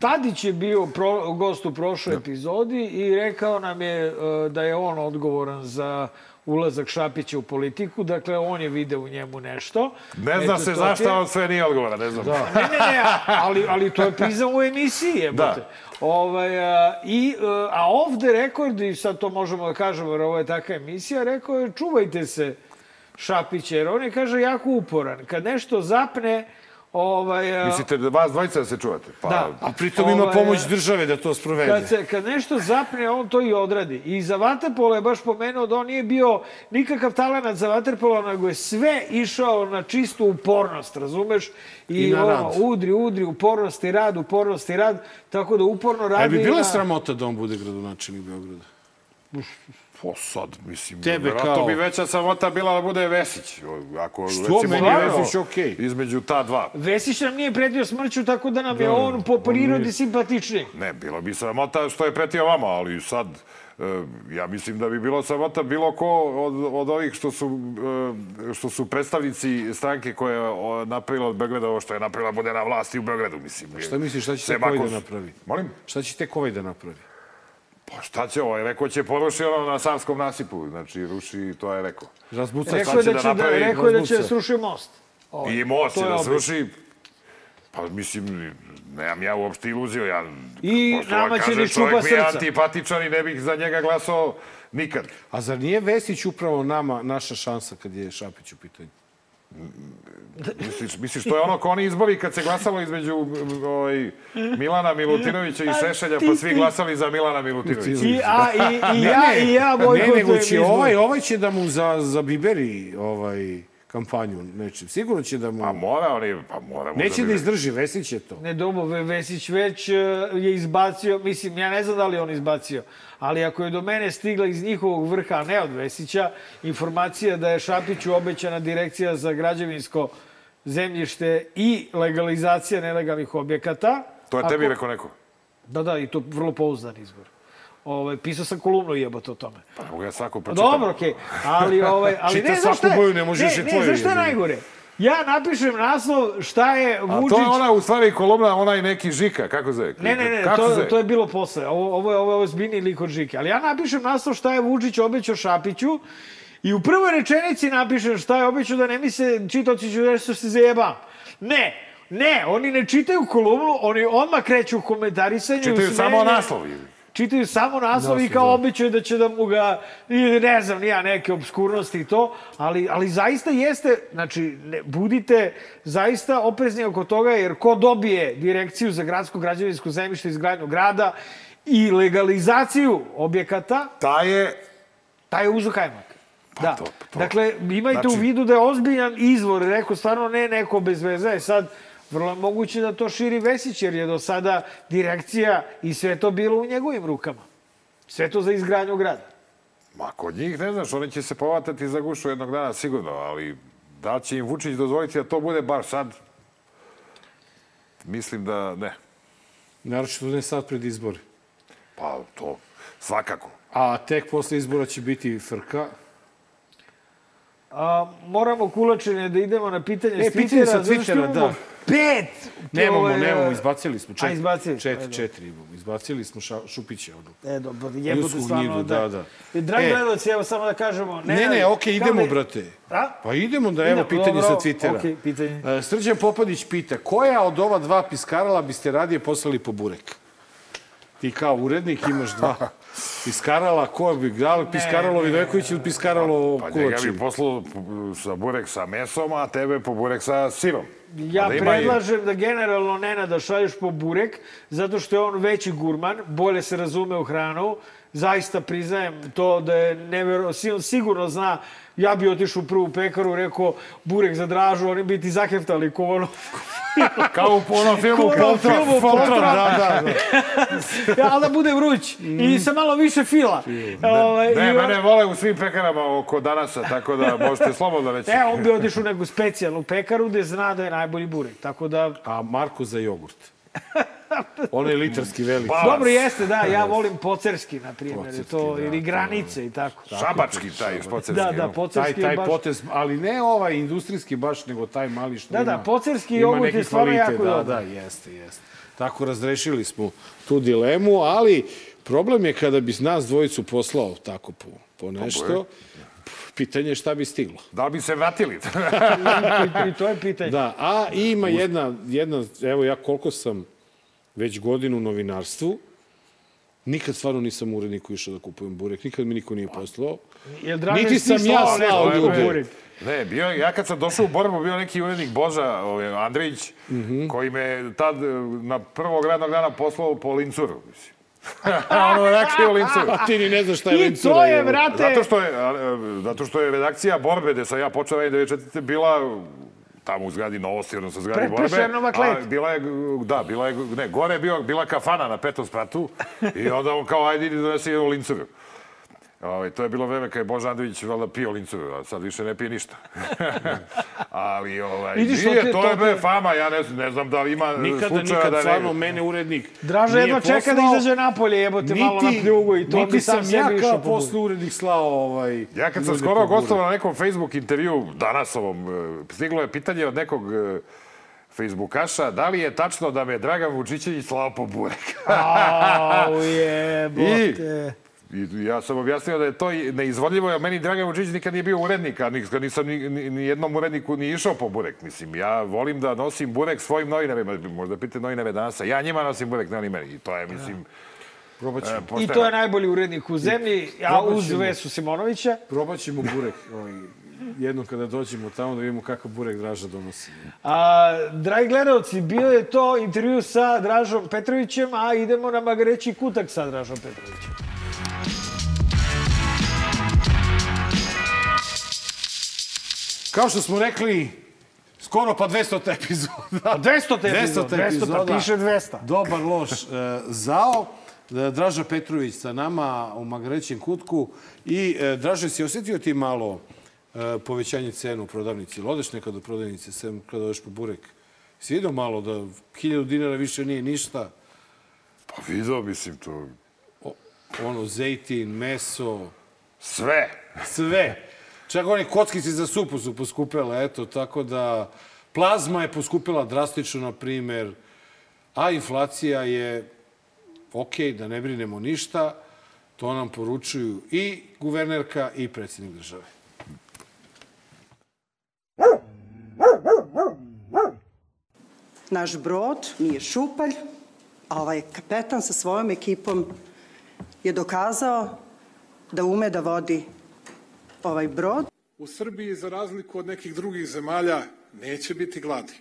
Tadić je bio pro, gost u prošloj epizodi i rekao nam je e, da je on odgovoran za ulazak Šapića u politiku. Dakle, on je video u njemu nešto. ne zna Eto, se to zašto je- on sve nije odgovoran, ne znam. Ne, ne, ne, ali, ali to je priznao u emisiji, jebote. Da. Ovaj, i, e, a ovde rekord, i sad to možemo da kažemo, jer ovo je takva emisija, rekao je čuvajte se Šapića, jer on je, kaže, jako uporan. Kad nešto zapne, ovaj, a, Mislite da vas dvojica da se čuvate? Pa, Da. A pritom ima Ovaj, pomoć države da to sprovede. Kad, se, kad nešto zapne, on to i odradi. I za Vaterpolo je baš pomenuo da on nije bio nikakav talenat za Vaterpolo, nego je sve išao na čistu upornost, razumeš? I, I na ono, rad. udri, udri, upornost i rad, upornost i rad, tako da uporno radi... A bi bila na- sramota da on bude gradonačelnik Beograda? Po sad, mislim, Tebe kao- bi veća samota bila da bude Vesić. Ako, Što? Meni je Vesić okej. Između ta dva. Vesić nam nije pretio smrću, tako da nam je Da, on po prirodi nije. simpatičniji. Ne, bilo bi sramota što je pretio vama, ali sad, e, ja mislim da bi bilo sramota bilo ko od, od ovih što su, e, što su predstavnici stranke koja je napravila od Beograda ovo što je napravila bude na vlasti u Beogradu, mislim. Šta misliš, šta će tek ovaj da napravi? Molim? Šta će tek ovaj da napravi? Pa šta će ovaj? Rekao će poruši ono na Savskom nasipu. Znači, ruši, to je rekao. Razbuca Rekao je da da će da, napravi? rekao je da će sruši most. Ovaj, I most će je da sruši. Pa mislim, nemam ja uopšte iluziju. Ja, I vam nama će kažem, da iščupa čovjek mi je srca. antipatičan i ne bih za njega glasao nikad. A zar nije Vesić upravo nama naša šansa kad je Šapić u pitanju? Misliš, misliš, to je ono ko oni izbori kad se glasalo između ovaj, Milana Milutinovića i Šešelja, pa svi glasali za Milana Milutinovića. I, a, i, i ja, i ja Ne, bojkotujem nego će ovaj, ovaj će da mu za, za Biberi ovaj, kampanju nečim. Sigurno će da mu... Pa mora oni, pa mora mu Neće da bi- izdrži, Vesić je to. Ne, Dobo Ve- Vesić već e, je izbacio, mislim, ja ne znam da li on izbacio, ali ako je do mene stigla iz njihovog vrha, a ne od Vesića, informacija da je Šapiću obećana direkcija za građevinsko zemljište i legalizacija nelegalnih objekata. To je tebi rekao neko. Da, da, i to vrlo pouzdan izbor. Ovaj, pisao sam kolumnu jebote o tome. Pa ja svako pročitam. dobro, okej. Ali, ovaj, ali Čita ne znaš svaku šta, boju, ne možeš ne, i ne, tvoju znaš šta je najgore? Ja napišem naslov šta je A Vučić... to je ona u stvari kolumna, onaj neki Žika, kako zove? Ne, ne, ne, Kako to, zove? to je bilo posle. Ovo, ovo je, ovo je ozbiljni lik od Žike. Ali ja napišem naslov šta je Vučić obećao Šapiću i u prvoj rečenici napišem šta je obećao da ne misle čitaoci ću nešto se zajebam. Ne, ne, oni ne čitaju kolumnu, oni odmah kreću u komentarisanje. Čitaju samo naslov. Čitaju samo naslov i kao običaju da će da mu ga, ne znam, nija neke obskurnosti i to, ali, ali zaista jeste, znači, ne, budite zaista oprezni oko toga, jer ko dobije direkciju za gradsko građevinsko zemljište izgradnju grada i legalizaciju objekata, Ta je... taj je uzu hajmak. da. to- to- Dakle, imajte u Znači- vidu da je ozbiljan izvor, rekao stvarno ne neko bez veze. E sad, vrlo moguće da to širi Vesić, jer je do sada direkcija i sve to bilo u njegovim rukama. Sve to za izgradnju grada. Ma kod njih ne znaš, oni će se povatati za gušu jednog dana sigurno, ali da će im Vučić dozvoliti da to bude baš sad? Mislim da ne. Naročito ne sad pred izbori. Pa to svakako. A tek posle izbora će biti frka. A, moramo kulačine da idemo na pitanje E, s pitanje Twittera, sa zato što Twittera, da. Pet! Nemamo, ovaj, nemamo, izbacili smo. Četiri, A, izbacili? Četiri, Ajde. četiri imamo. Izbacili smo ša, Šupića. Ono. E, dobro, jebote stvarno. gnjidu, da, da. I, Dragi E. gledalci, evo samo da kažemo... Ne, ne, okej, kao idemo, da- brate. A? Pa idemo da, evo, pitanje dobro, sa Twittera. okej, pitanje. E, Srđan Popadić pita, koja od ova dva piskarala biste radije poslali po burek? Ti kao urednik imaš dva (laughs) piskarala, ko bi grali piskaralo Vidojeković ili piskaralo Pa njega Kulačin? bi poslao sa burek sa mesom, a tebe po burek sa sirom. Ja Da ima i- predlažem da generalno Nenada šalješ po burek, zato što je on veći gurman, bolje se razume u hranu. Zaista priznajem to da je nevero, si- on sigurno zna, ja bi otišao u prvu pekaru, rekao burek za dražu, oni bi ti zaheftali ko ono... (laughs) Kao u onom filmu Ko u onom Poltron. filmu Poltron, Poltron. da, da, (laughs) ja, ali da bude vruć i sa malo više fila. Ovaj, Ne, i on- mene vole u svim pekarama oko danasa, tako da možete slobodno reći. E, on bi otišao u neku specijalnu pekaru gde zna da je najbolji burek. Tako da... A Marko za jogurt. (laughs) On je litarski veliki. Dobro jeste, da, ja volim pocerski, na primjer, je to, ili granice i tako. Šabački taj pocerski. Da, da, Taj, pocerski taj je baš... potez, ali ne ovaj industrijski baš, nego taj mali što Da, da, ima. pocerski ima jogurt je stvarno jako da, dobar. Da, jeste, jeste. Tako razrešili smo tu dilemu, ali problem je kada bi nas dvojicu poslao tako po, po nešto, pitanje je šta bi stiglo. Da li bi se vratili? (laughs) I, I to je pitanje. Da, a ima jedna, jedna, evo ja koliko sam već godinu u novinarstvu, nikad stvarno nisam uredniku išao da kupujem burek, nikad mi niko nije poslao. Jel Dražen Niti ti sam ja slao ljude. Ne, bio, ja kad sam došao u borbu, bio neki urednik Boža ovaj, Andrić, Mhm. koji me tad eh, na prvog radnog dana poslao po lincuru, mislim. (laughs) ono je rekli o lincuru. A ti ni ne znaš šta je I lincura. to je, brate... Zato što je, a, zato što je redakcija Borbe, gde sam ja počeo radim 94. bila tamo u zgradi Novosti, odnosno zgradi Pre- Borbe. Prešernova klet. A bila je, da, bila je, ne, gore je bio, bila kafana na petom spratu i onda on kao, ajde, idi donesi jednu lincuru. Ovaj, to je bilo vreme kad je Boža Andrić valjda pio lincuru, a sad više ne pije ništa. (laughs) Ali, ovaj, Vidiš, nije, to je bre fama, ja ne, ne znam da li ima Nikada, slučaja nikad, da ne... stvarno, mene urednik Draža nije jedva čeka da poslao. izađe napolje, jebote, malo na pljugu i to niti bi sam sam ja kao posle urednik slao ovaj... Ja kad sam skoro gostovao na nekom Facebook intervju, danas ovom, e, stiglo je pitanje od nekog e, Facebookaša, da li je tačno da me Dragan Vučićević slao po burek? Au, (laughs) jebote. I ja sam objasnio da je to i neizvodljivo, jer meni Dragan Vučić nikad nije bio urednik, a nikad nisam ni, ni, ni jednom uredniku ni išao po burek. Mislim, ja volim da nosim burek svojim novinarima, možda pite novinare danas, a ja njima nosim burek, ne oni meni. I to je, mislim, Probat e, I to je najbolji urednik u zemlji, a uz. Vesu Simonovića. probat ćemo burek. Ovaj, jednom kada dođemo tamo da vidimo kakav burek Draža donosi. A, dragi gledalci, bio je to intervju sa Dražom Petrovićem, a idemo na magareći kutak sa Dražom Petrovićem. Kao što smo rekli, skoro pa 200 epizoda. 200 epizoda, 200, pa piše 200. Dobar loš. E, zao. E, Draža Petrović sa nama u Magarećem kutku. I e, Draže, si osjetio ti malo e, povećanje cenu u prodavnici? Ili odeš nekad u prodavnici, sem kada odeš po burek? Si vidio malo da hiljadu dinara više nije ništa? Pa vidio, mislim, to... O, ono, zejtin, meso, Sve. sve. Čak one kockice za supu su poskupele, eto, tako da plazma je poskupila drastično, na primer, a inflacija je ok, da ne brinemo ništa, to nam poručuju i guvernerka i predsjednik države. Naš brod nije šupalj, a ovaj kapetan sa svojom ekipom je dokazao da ume da vodi ovaj brod. U Srbiji, za razliku od nekih drugih zemalja, neće biti gladi.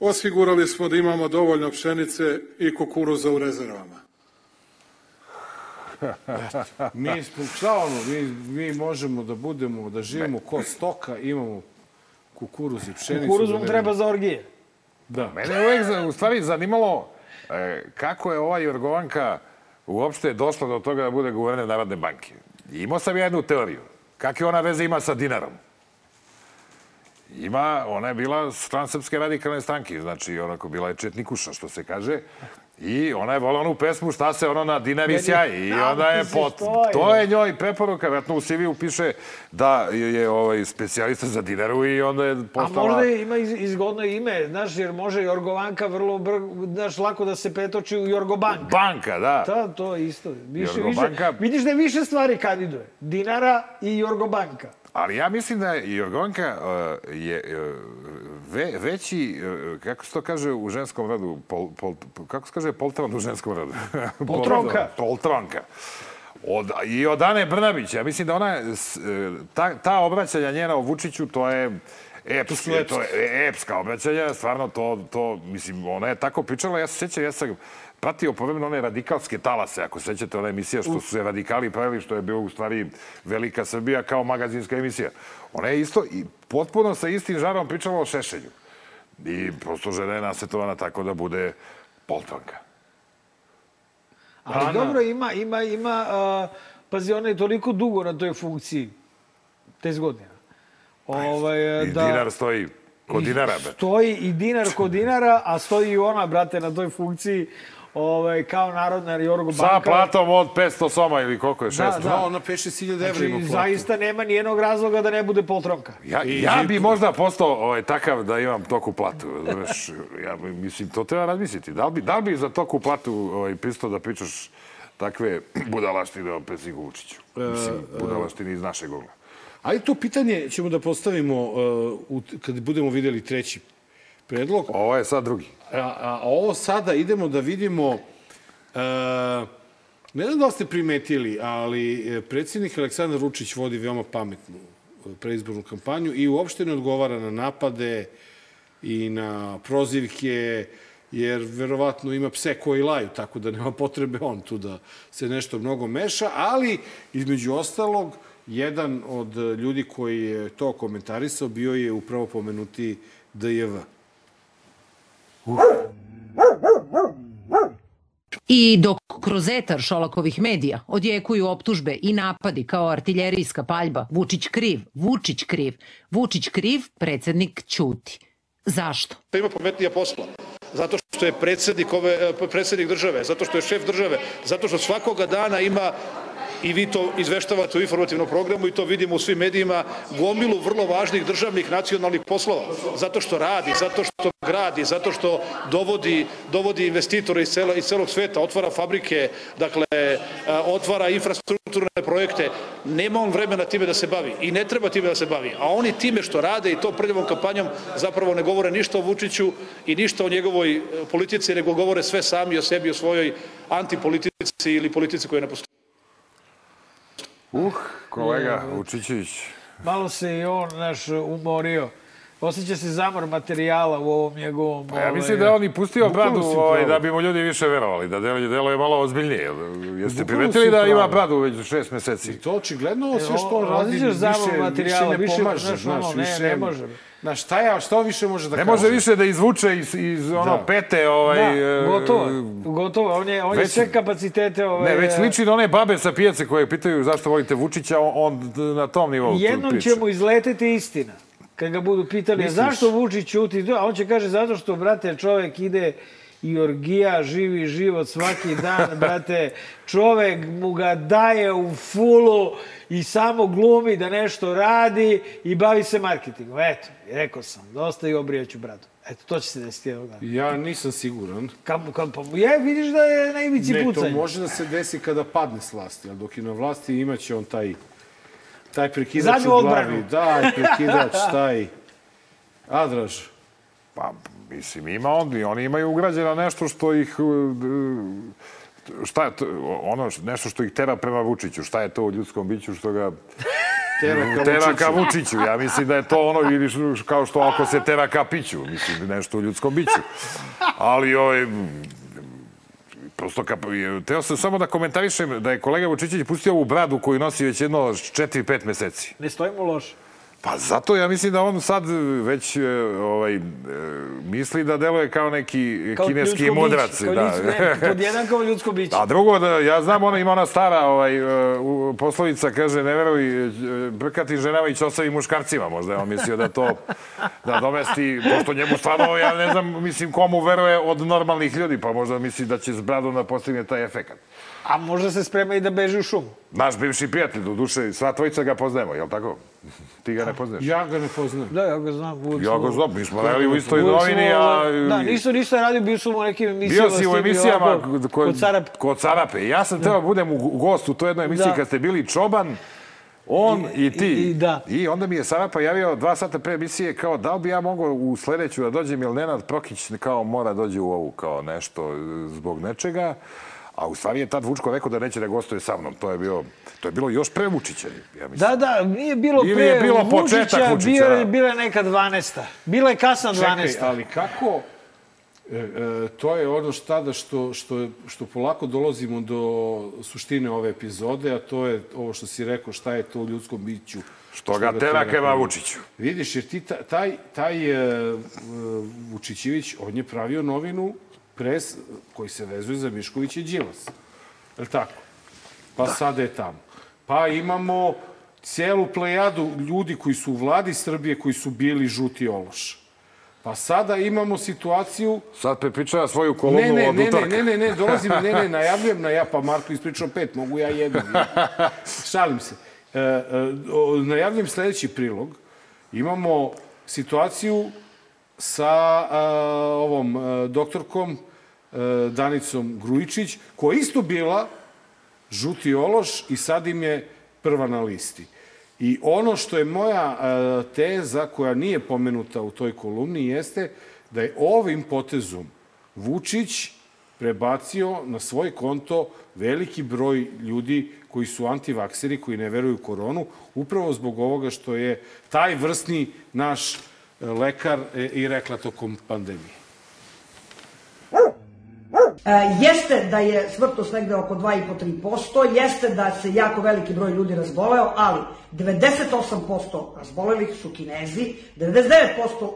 Osigurali smo da imamo dovoljno pšenice i kukuruza u rezervama. Mi smo, šta ono, mi, mi možemo da budemo, da živimo ko stoka, imamo kukuruz i pšenicu. Kukuruz da ne- treba za orgije. Da. Mene je uvek u stvari zanimalo e, kako je ova Jorgovanka uopšte došla do toga da bude guverner Narodne banke. Imao sam jednu teoriju. Kakve ona veze ima sa dinarom? Ima, ona je bila član Srpske radikalne stranke, znači onako bila je četnikuša, što se kaže. I ona je volila onu pesmu šta se ono na dinari sjaji. I Da, onda je pot... To je njoj preporuka. Vratno u CV-u piše da je, ovaj, specijalista za dinaru i onda je A postala... možda ima iz, izgodno ime, znaš, jer može Jorgovanka vrlo br, znaš, lako da se pretoči u Jorgobank. Banka, da. Da, to je isto. Više, Jorgobanka. više, vidiš da je više stvari kandiduje. Dinara i Jorgobanka. Ali ja mislim da je Jorgovanka uh, je uh, ve, veći, uh, kako se to kaže u ženskom rodu, pol, pol, kako se kaže poltron u ženskom rodu? (laughs) Poltronka. Poltronka. Od, I od Ane Brnabić. Ja mislim da ona, e, ta, ta obraćanja njena o Vučiću, to je epske, to je epska obraćanja, stvarno to, to, mislim, ona je tako pričala, ja se sjećam, ja sam pratio povremeno one radikalske talase, ako se sećate, ona emisija što su se radikali pravili, što je bio u stvari Velika Srbija kao magazinska emisija. Ona je isto, i potpuno sa istim žarom pričala o Šešelju. I prosto žena je nasetovana tako da bude poltronka. Ali Ana- dobro, ima, ima, ima, a, pazi, ona je toliko dugo na toj funkciji, 10 godina. Ovaj, I dinar stoji kod dinara, be. Stoji i dinar kod dinara, a stoji i ona, brate, na toj funkciji ovaj, kao narodna Jorgo Sa banka. platom od 500 soma ili koliko je, 600? Da, da. ona 5-6 evra Znači, ima platu. zaista nema nijednog razloga da ne bude poltronka. Ja, ja bi možda postao ovaj, takav da imam toku platu. Znaš, ja mislim, to treba razmisliti. Da li bi, da li bi za toku platu ovaj, pristao da pričaš takve (clears throat) budalaštine o predsjedniku Vučiću? Mislim, E, e. budalaštine iz našeg ugla. Ali to pitanje ćemo da postavimo uh, u, kad budemo videli treći predlog. Ovo je sad drugi. A, a ovo sada idemo da vidimo... Uh, ne znam da ste primetili, ali e, predsjednik Aleksandar Vučić vodi veoma pametnu e, preizbornu kampanju i uopšte ne odgovara na napade i na prozivke, jer verovatno ima pse koji laju, tako da nema potrebe on tu da se nešto mnogo meša, ali između ostalog, jedan od ljudi koji je to komentarisao bio je upravo pomenuti DJV. I dok kroz etar Šolakovih medija odjekuju optužbe i napadi kao artiljerijska paljba, Vučić kriv, Vučić kriv, Vučić kriv, predsednik ćuti. Zašto? da ima pametnija posla. Zato što je predsjednik, ove, eh, predsjednik države, zato što je šef države, zato što svakoga dana ima i vi to izveštavate u informativnom programu i to vidimo u svim medijima, gomilu vrlo važnih državnih nacionalnih poslova. Zato što radi, zato što gradi, zato što dovodi, dovodi investitore iz, cela, iz celog sveta, otvara fabrike, dakle, eh, otvara infrastrukturne projekte. Nema on vremena time da se bavi i ne treba time da se bavi. A oni time što rade i to prljavom kampanjom zapravo ne govore ništa o Vučiću i ništa o njegovoj eh, politici, nego govore sve sami o sebi, o svojoj antipolitici ili politici koja ne postoji. Uh, kolega. Vučićević. Malo se i on, naš, umorio. Osjeća se zamor materijala u ovom njegovom... Pa ja mislim da je on i pustio bradu ovaj, da bi mu ljudi više verovali, da delo, delo je malo ozbiljnije. Jeste primetili da ima bradu već šest meseci? I to očigledno sve što o- on radi više, materijala, više ne više, pomaže. znaš, ono, ne, više, ne može. Znaš, šta, ja, šta on više može da Ne kaže? može više da izvuče iz, iz ono Da. pete ovaj... Da, e, gotovo, gotovo. On je, on je već- sve kapacitete... Ovaj, Ne, već liči na one babe sa pijace koje pitaju zašto volite Vučića, on, on na tom nivou Jednom će mu izleteti istina. Kad ga budu pitali, Misliš? zašto Vučić ćuti? A on će kaže, zato što, brate, čovek ide i orgija, živi život svaki dan, (laughs) brate. Čovek mu ga daje u fulu i samo glumi da nešto radi i bavi se marketingom. Eto, rekao sam, dosta i obrijaću bradu. Eto, to će se desiti jednog dana. Ja nisam siguran. Kam, kam, pa, je, vidiš da je na ivici Ne, to pucanja. može da se desi kada padne s vlasti, ali dok je na vlasti imaće on taj, taj prekidač Zadnju u odbranu. glavi. Daj, prekidač, taj. Adraž. Pa, mislim, ima on, i oni imaju ugrađeno nešto što ih... uh, Šta je to, ono, nešto što ih tera prema Vučiću. Šta je to u ljudskom biću što ga... (laughs) Tera ka tera Vučiću. ka Vučiću. Ja mislim da je to ono, ili kao što ako se tera ka piću. Mislim, nešto u ljudskom biću. Ali, ovaj, prosto ka, teo sam samo da komentarišem da je kolega Vučićević pustio ovu bradu koju nosi već jedno 4-5 meseci. Ne stojimo loše. Pa zato ja mislim da on sad već e, ovaj, e, misli da deluje kao neki Kao kineski mudrac. kao da. ljudsko- pod jedan kao ljudsko biće. A drugo, da, ja znam, ona ima ona stara ovaj, e, poslovica, kaže, ne veruj, e, brkati ženama i ćosavi muškarcima. Možda je on mislio da to da domesti, pošto njemu stvarno, ja ne znam, mislim, komu veruje od normalnih ljudi, pa možda misli da će s bradom da postigne taj efekat. A možda se sprema i da beži u šumu. Naš bivši prijatelj, do duše, sva tvojica ga poznajemo, je li tako? Ti ga ne poznaješ? Ja ga ne poznam. Da, ja ga znam. uvek Ja ga znam, mi smo radili u istoj novini, a... Da, nisu ništa radio, bio sam u nekim emisijama. Bio si u i emisijama ovako, kod, Kod Sarape. kod Sarape. I Ja sam teo da budem u gostu u toj jednoj emisiji Da. kad ste bili Čoban, on i, ti. i- i da. I onda mi je Sarapa javio dva sata pre emisije kao da li bi ja mogao u sledeću da dođem, jer Nenad Prokić kao mora dođe u ovu kao nešto e, zbog nečega. A u stvari je tad Vučko rekao da neće da gostuje sa mnom. To je, bio, to je bilo još pre Vučića, ja mislim. Da, da, nije bilo Ili pre je bilo početak Vučića, Vučića, bio je- bila je neka 12. Bila je kasna 12. Čekaj, ali kako... E, e, to je ono štada što, što, što polako dolazimo do suštine ove epizode, a to je ovo što si rekao, šta je to u ljudskom biću. Što ga tera keva Vučiću. Vidiš, jer ti ta- taj, taj e, e, Vučićević, on je pravio novinu pres koji se vezuje za Mišković i Đilas. Je li tako? Pa sada je tamo. Pa imamo cijelu plejadu ljudi koji su u vladi Srbije, koji su bili žuti ološ. Pa sada imamo situaciju... Sad prepričava svoju kolumnu ne, ne, od ne, ne, utorka. ne, ne, ne, dolazim, ne, ne, (laughs) najavljujem na ja, pa Marko ispričao pet, mogu ja jednu. (laughs) Šalim se. E, e, o, najavljujem sledeći prilog. Imamo situaciju sa a, ovom a, doktorkom e, Danicom Grujičić, koja je isto bila žuti ološ i sad im je prva na listi. I ono što je moja e, teza koja nije pomenuta u toj kolumni jeste da je ovim potezom Vučić prebacio na svoj konto veliki broj ljudi koji su antivakseri, koji ne veruju koronu, upravo zbog ovoga što je taj vrstni naš e, lekar i rekla tokom pandemije. E, jeste da je smrtnost negde oko 2,5-3%, jeste da se jako veliki broj ljudi razboleo, ali 98% razbolelih su kinezi, 99%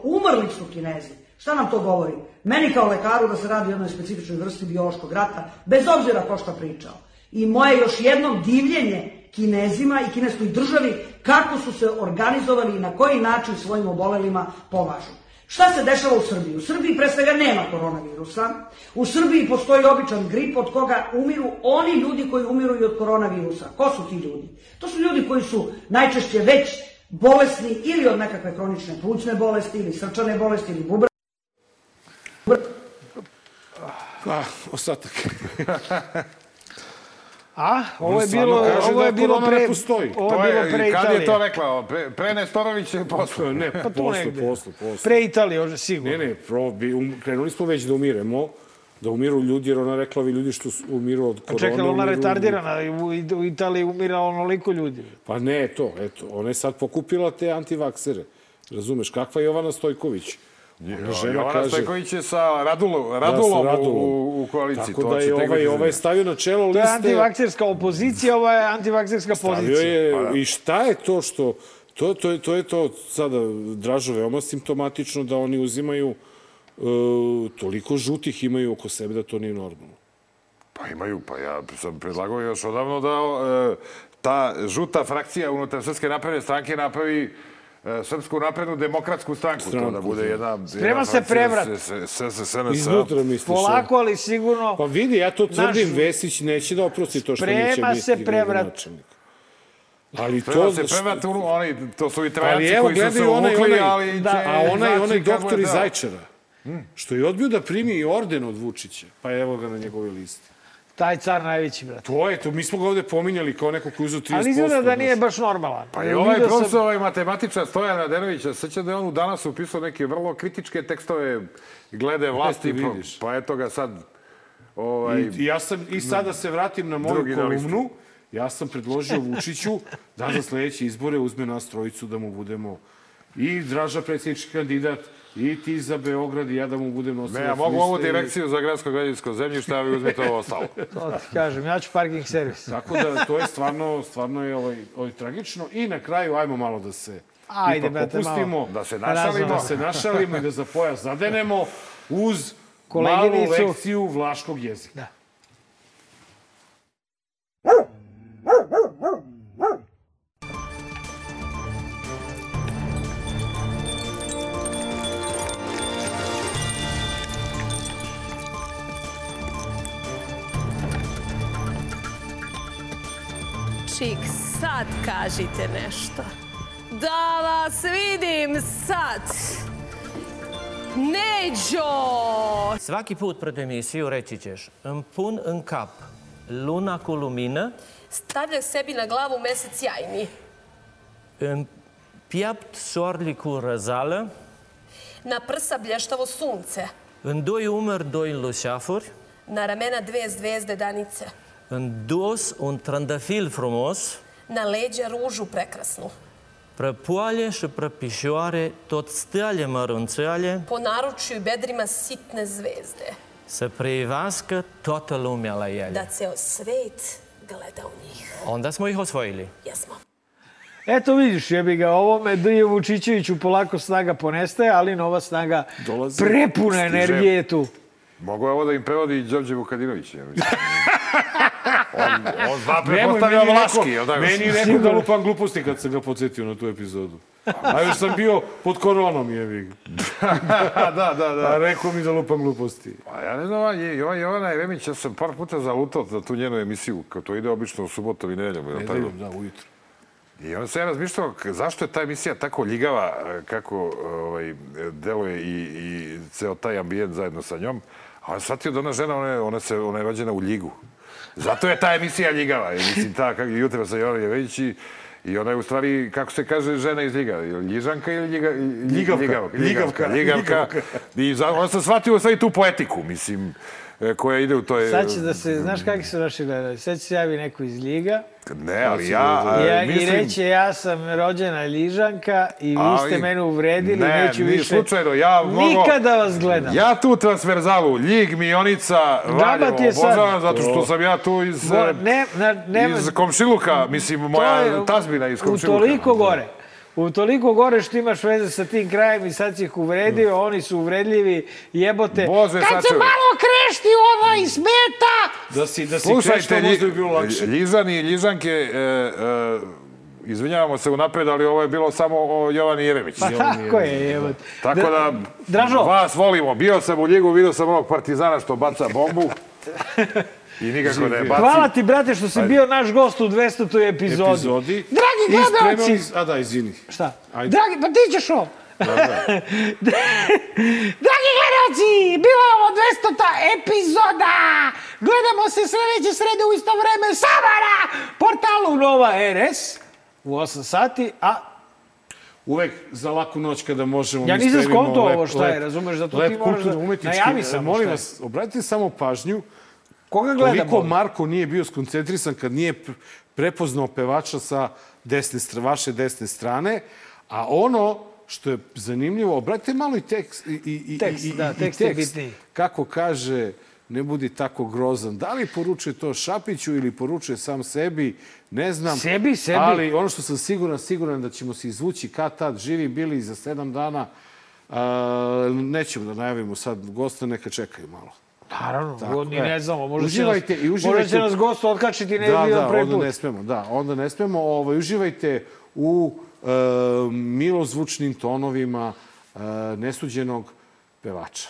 umrlih su kinezi. Šta nam to govori? Meni kao lekaru da se radi o jednoj specifičnoj vrsti biološkog rata, bez obzira ko šta pričao. I moje još jednom divljenje kinezima i kineskoj državi kako su se organizovali i na koji način svojim obolelima pomažu. Šta se dešava u Srbiji? U Srbiji pre svega nema koronavirusa. U Srbiji postoji običan grip od koga umiru oni ljudi koji umiru i od koronavirusa. Ko su ti ljudi? To su ljudi koji su najčešće već bolesni ili od nekakve kronične plućne bolesti ili srčane bolesti ili bubra. Pa, ostatak. (laughs) A, ovo je bilo, kaže ovo da je bilo korona ne pre, postoji. ovo To je bilo pre kad Italije. je to rekla? Pre, pre Nestorović je posle. Ne, Pa posle, negde. posle, posle. Pre Italije, ovo sigurno. Ne, ne, pro, bi, um, krenuli smo već da umiremo, da umiru ljudi, jer ona rekla ovi ljudi što su, umiru od A korone. čekaj, ona retardirana, u, u Italiji umiralo onoliko ljudi. Pa ne, to, eto, ona je sad pokupila te antivaksere. Razumeš, kakva je Jovana Stojković? Žena Jovana kaže... Stojković je sa Radulom, Da, Radulom, sa Radulom. U, u koaliciji. Tako to da je tek ovaj, ovaj stavio na čelo To je liste... antivakserska opozicija, ovo je antivakserska Stavio pozicija. je, Pa da. I šta je to što... To, to, je, to je to sada, Dražo, veoma simptomatično da oni uzimaju e, toliko žutih imaju oko sebe da to nije normalno. Pa imaju, pa ja sam predlagao još odavno da e, ta žuta frakcija unutar Srpske napredne stranke napravi Srpsku naprednu demokratsku stranku. Stranku, to da bude da. jedna... Sprema se prevrat. s- s- s- SNS. Iznutra misliš. Polako, ali sigurno... Pa vidi, ja to tvrdim, Naš- Vesić neće da oprosti to što Sprema neće biti se prevrat. Ali to... Prema se prevrat, oni, to su i trajaci koji su se uvukli, onaj, ali da, a onaj, onaj doktor iz. Zajčara, što je odbio da primi i orden od Vučića, pa evo ga na njegovoj listi. Taj car najveći, brate. To je to, mi smo ga ovde pominjali kao neko koji je uzeo 30%. Ali izgleda da nije baš normalan. Pa i ovaj vidio sam- profesor, ovaj matematičar Stojan Radenović, ja se sećam da je on u danas upisao neke vrlo kritičke tekstove glede vlasti, ti pa, vidiš. pa eto ga sad... Ovaj, I, ja sam, i sada se vratim na moju kolumnu. Ja sam predložio Vučiću da za sledeće izbore uzme nas trojicu da mu budemo i Draža predsjednički kandidat, i ti za Beograd i ja da mu budem nosilac Ne, ja mogu ovu direkciju za gradsko građansko zemljište, a vi uzmete ovo ostalo. (laughs) To ti kažem, ja ću parking servis. Tako da to je stvarno, stvarno je ovaj, ovaj tragično. I na kraju, ajmo malo da se Ajde, ipak brate, malo. opustimo, Da se našalimo. da se našalimo i da za pojas zadenemo uz Koleginicu. malu lekciju vlaškog jezika. Da. Kažite nešto. Da vas vidim sad. Neđo! Svaki put pred emisiju reći ćeš Îmi pun în cap luna cu lumină, Stavljaj sebi na glavu mesec jajni. în piept soarele cu răzală, Na prsa blještavo sunce. în doi umeri doi luceafuri, Na ramena dve zvezde danice. în dos un trandafil frumos, Na leđa ružu prekrasnu. pre poale și pre pișoare tot stele mărunțele, Po naručju i bedrima sitne zvezde. să privească toată lumea la ele. Da ceo svet gleda u njih. Onda smo ih osvojili. Jesmo. Eto vidiš, jebi ga, ovome Drije Vučićeviću polako snaga ponestaje, ali nova snaga Dolazi. prepuna Stiže. energije je tu. Mogu je ovo da im prevodi i Đorđe Vukadinović. Ja mislim. (laughs) on, on zna Nemoj, prepostavlja meni da? Je rekao da lupam gluposti kad sam ga podsjetio na tu epizodu. A još sam bio pod koronom, jevi ga. (laughs) da, da, da. A rekao mi da lupam gluposti. Pa ja ne znam, je- Jovan Jovana Jeremić, ja sam par puta zalutao za tu njenu emisiju, kao to ide obično u subotom i nedeljom. Nedeljom, da, ujutro. I onda sam ja razmišljao zašto je ta emisija tako ligava, e, kako ovaj, deluje i, i ceo taj ambijent zajedno sa njom. A on shvatio da ona žena, ona ona se, ona je rođena u Ljigu. Zato je ta emisija ljigava. I, mislim, ta, kako jutro sa Jovan Jevejić i, i ona je u stvari, kako se kaže, žena iz Ljiga. Ljižanka ili ljiga, lji- Ljigavka. Ljigavka. Ljigavka. Ljigavka. I za, on sam shvatio u stvari tu poetiku, mislim, koja ide u toj... Sad će da se, znaš kakvi su naši gledali? Sad će se javi neko iz Ljiga. Ne, ali ja, a, ja I mislim... reće, ja sam rođena Ljižanka i vi Ali- ste mene uvredili, ne, neću ni više slučajno, ja mogu... nikada vas gledam. Ja tu transverzalu, Ljig, Mionica, Valjevo, obožavam zato što sam ja tu iz, Bo- ne, na, nema, iz komšiluka, mislim, moja je tazbina iz u komšiluka. toliko gore. U toliko gore što imaš veze sa tim krajem i sad si ih uvredio, oni su uvredljivi, jebote. Bože, Kad se sačuvaj. malo krešti ovaj smeta, Da si, da si Slušajte, možda bi bilo lakše. Ljižani i Ljižanke, e, e, izvinjavamo se unapred, ali ovo je bilo samo o Jovani Jeremić. Pa tako je, jebote. Tako da, Dražo. vas volimo. Bio sam u Ljigu, vidio sam onog partizana što baca bombu. (laughs) I nikako ne baci. Hvala ti, brate, što si Ajde. bio naš gost u 200. epizodi. Epizodi. dragi gledalci, A da, izvini. Šta? Ajde. dragi, pa ti ćeš ovo. Da, (laughs) da. Dragi gledalci, bila je ovo 200. epizoda. Gledamo se sledeće srede u isto vreme samo na portalu Nova RS u 8 sati, a Uvek za laku noć kada možemo... Ja nisam lep- ovo šta je, razumeš, zato lep ti moraš da- najavi samo Molim šta je. vas, obratite samo pažnju koga gledamo? koliko Marko nije bio skoncentrisan kad nije pre- prepoznao pevača sa desne, vaše desne strane, a ono što je zanimljivo, obratite malo i tekst. I, i, Tekst, i, i- da, i tekst je bitniji. Kako kaže, ne budi tako grozan. Da li poručuje to Šapiću ili poručuje sam sebi, ne znam. Sebi, sebi. Ali ono što sam siguran, siguran da ćemo se izvući kad tad, živi bili za sedam dana. A, nećemo da najavimo sad gosta, neka čekaju malo. Naravno, Tako ni ne znamo, možda uživajte, će i nas, uživajte. možda će nas gost otkačiti ne da, da, prvi onda put. ne smemo, da, onda ne smemo. Ovaj, uživajte u e, milozvučnim tonovima e, nesuđenog pevača.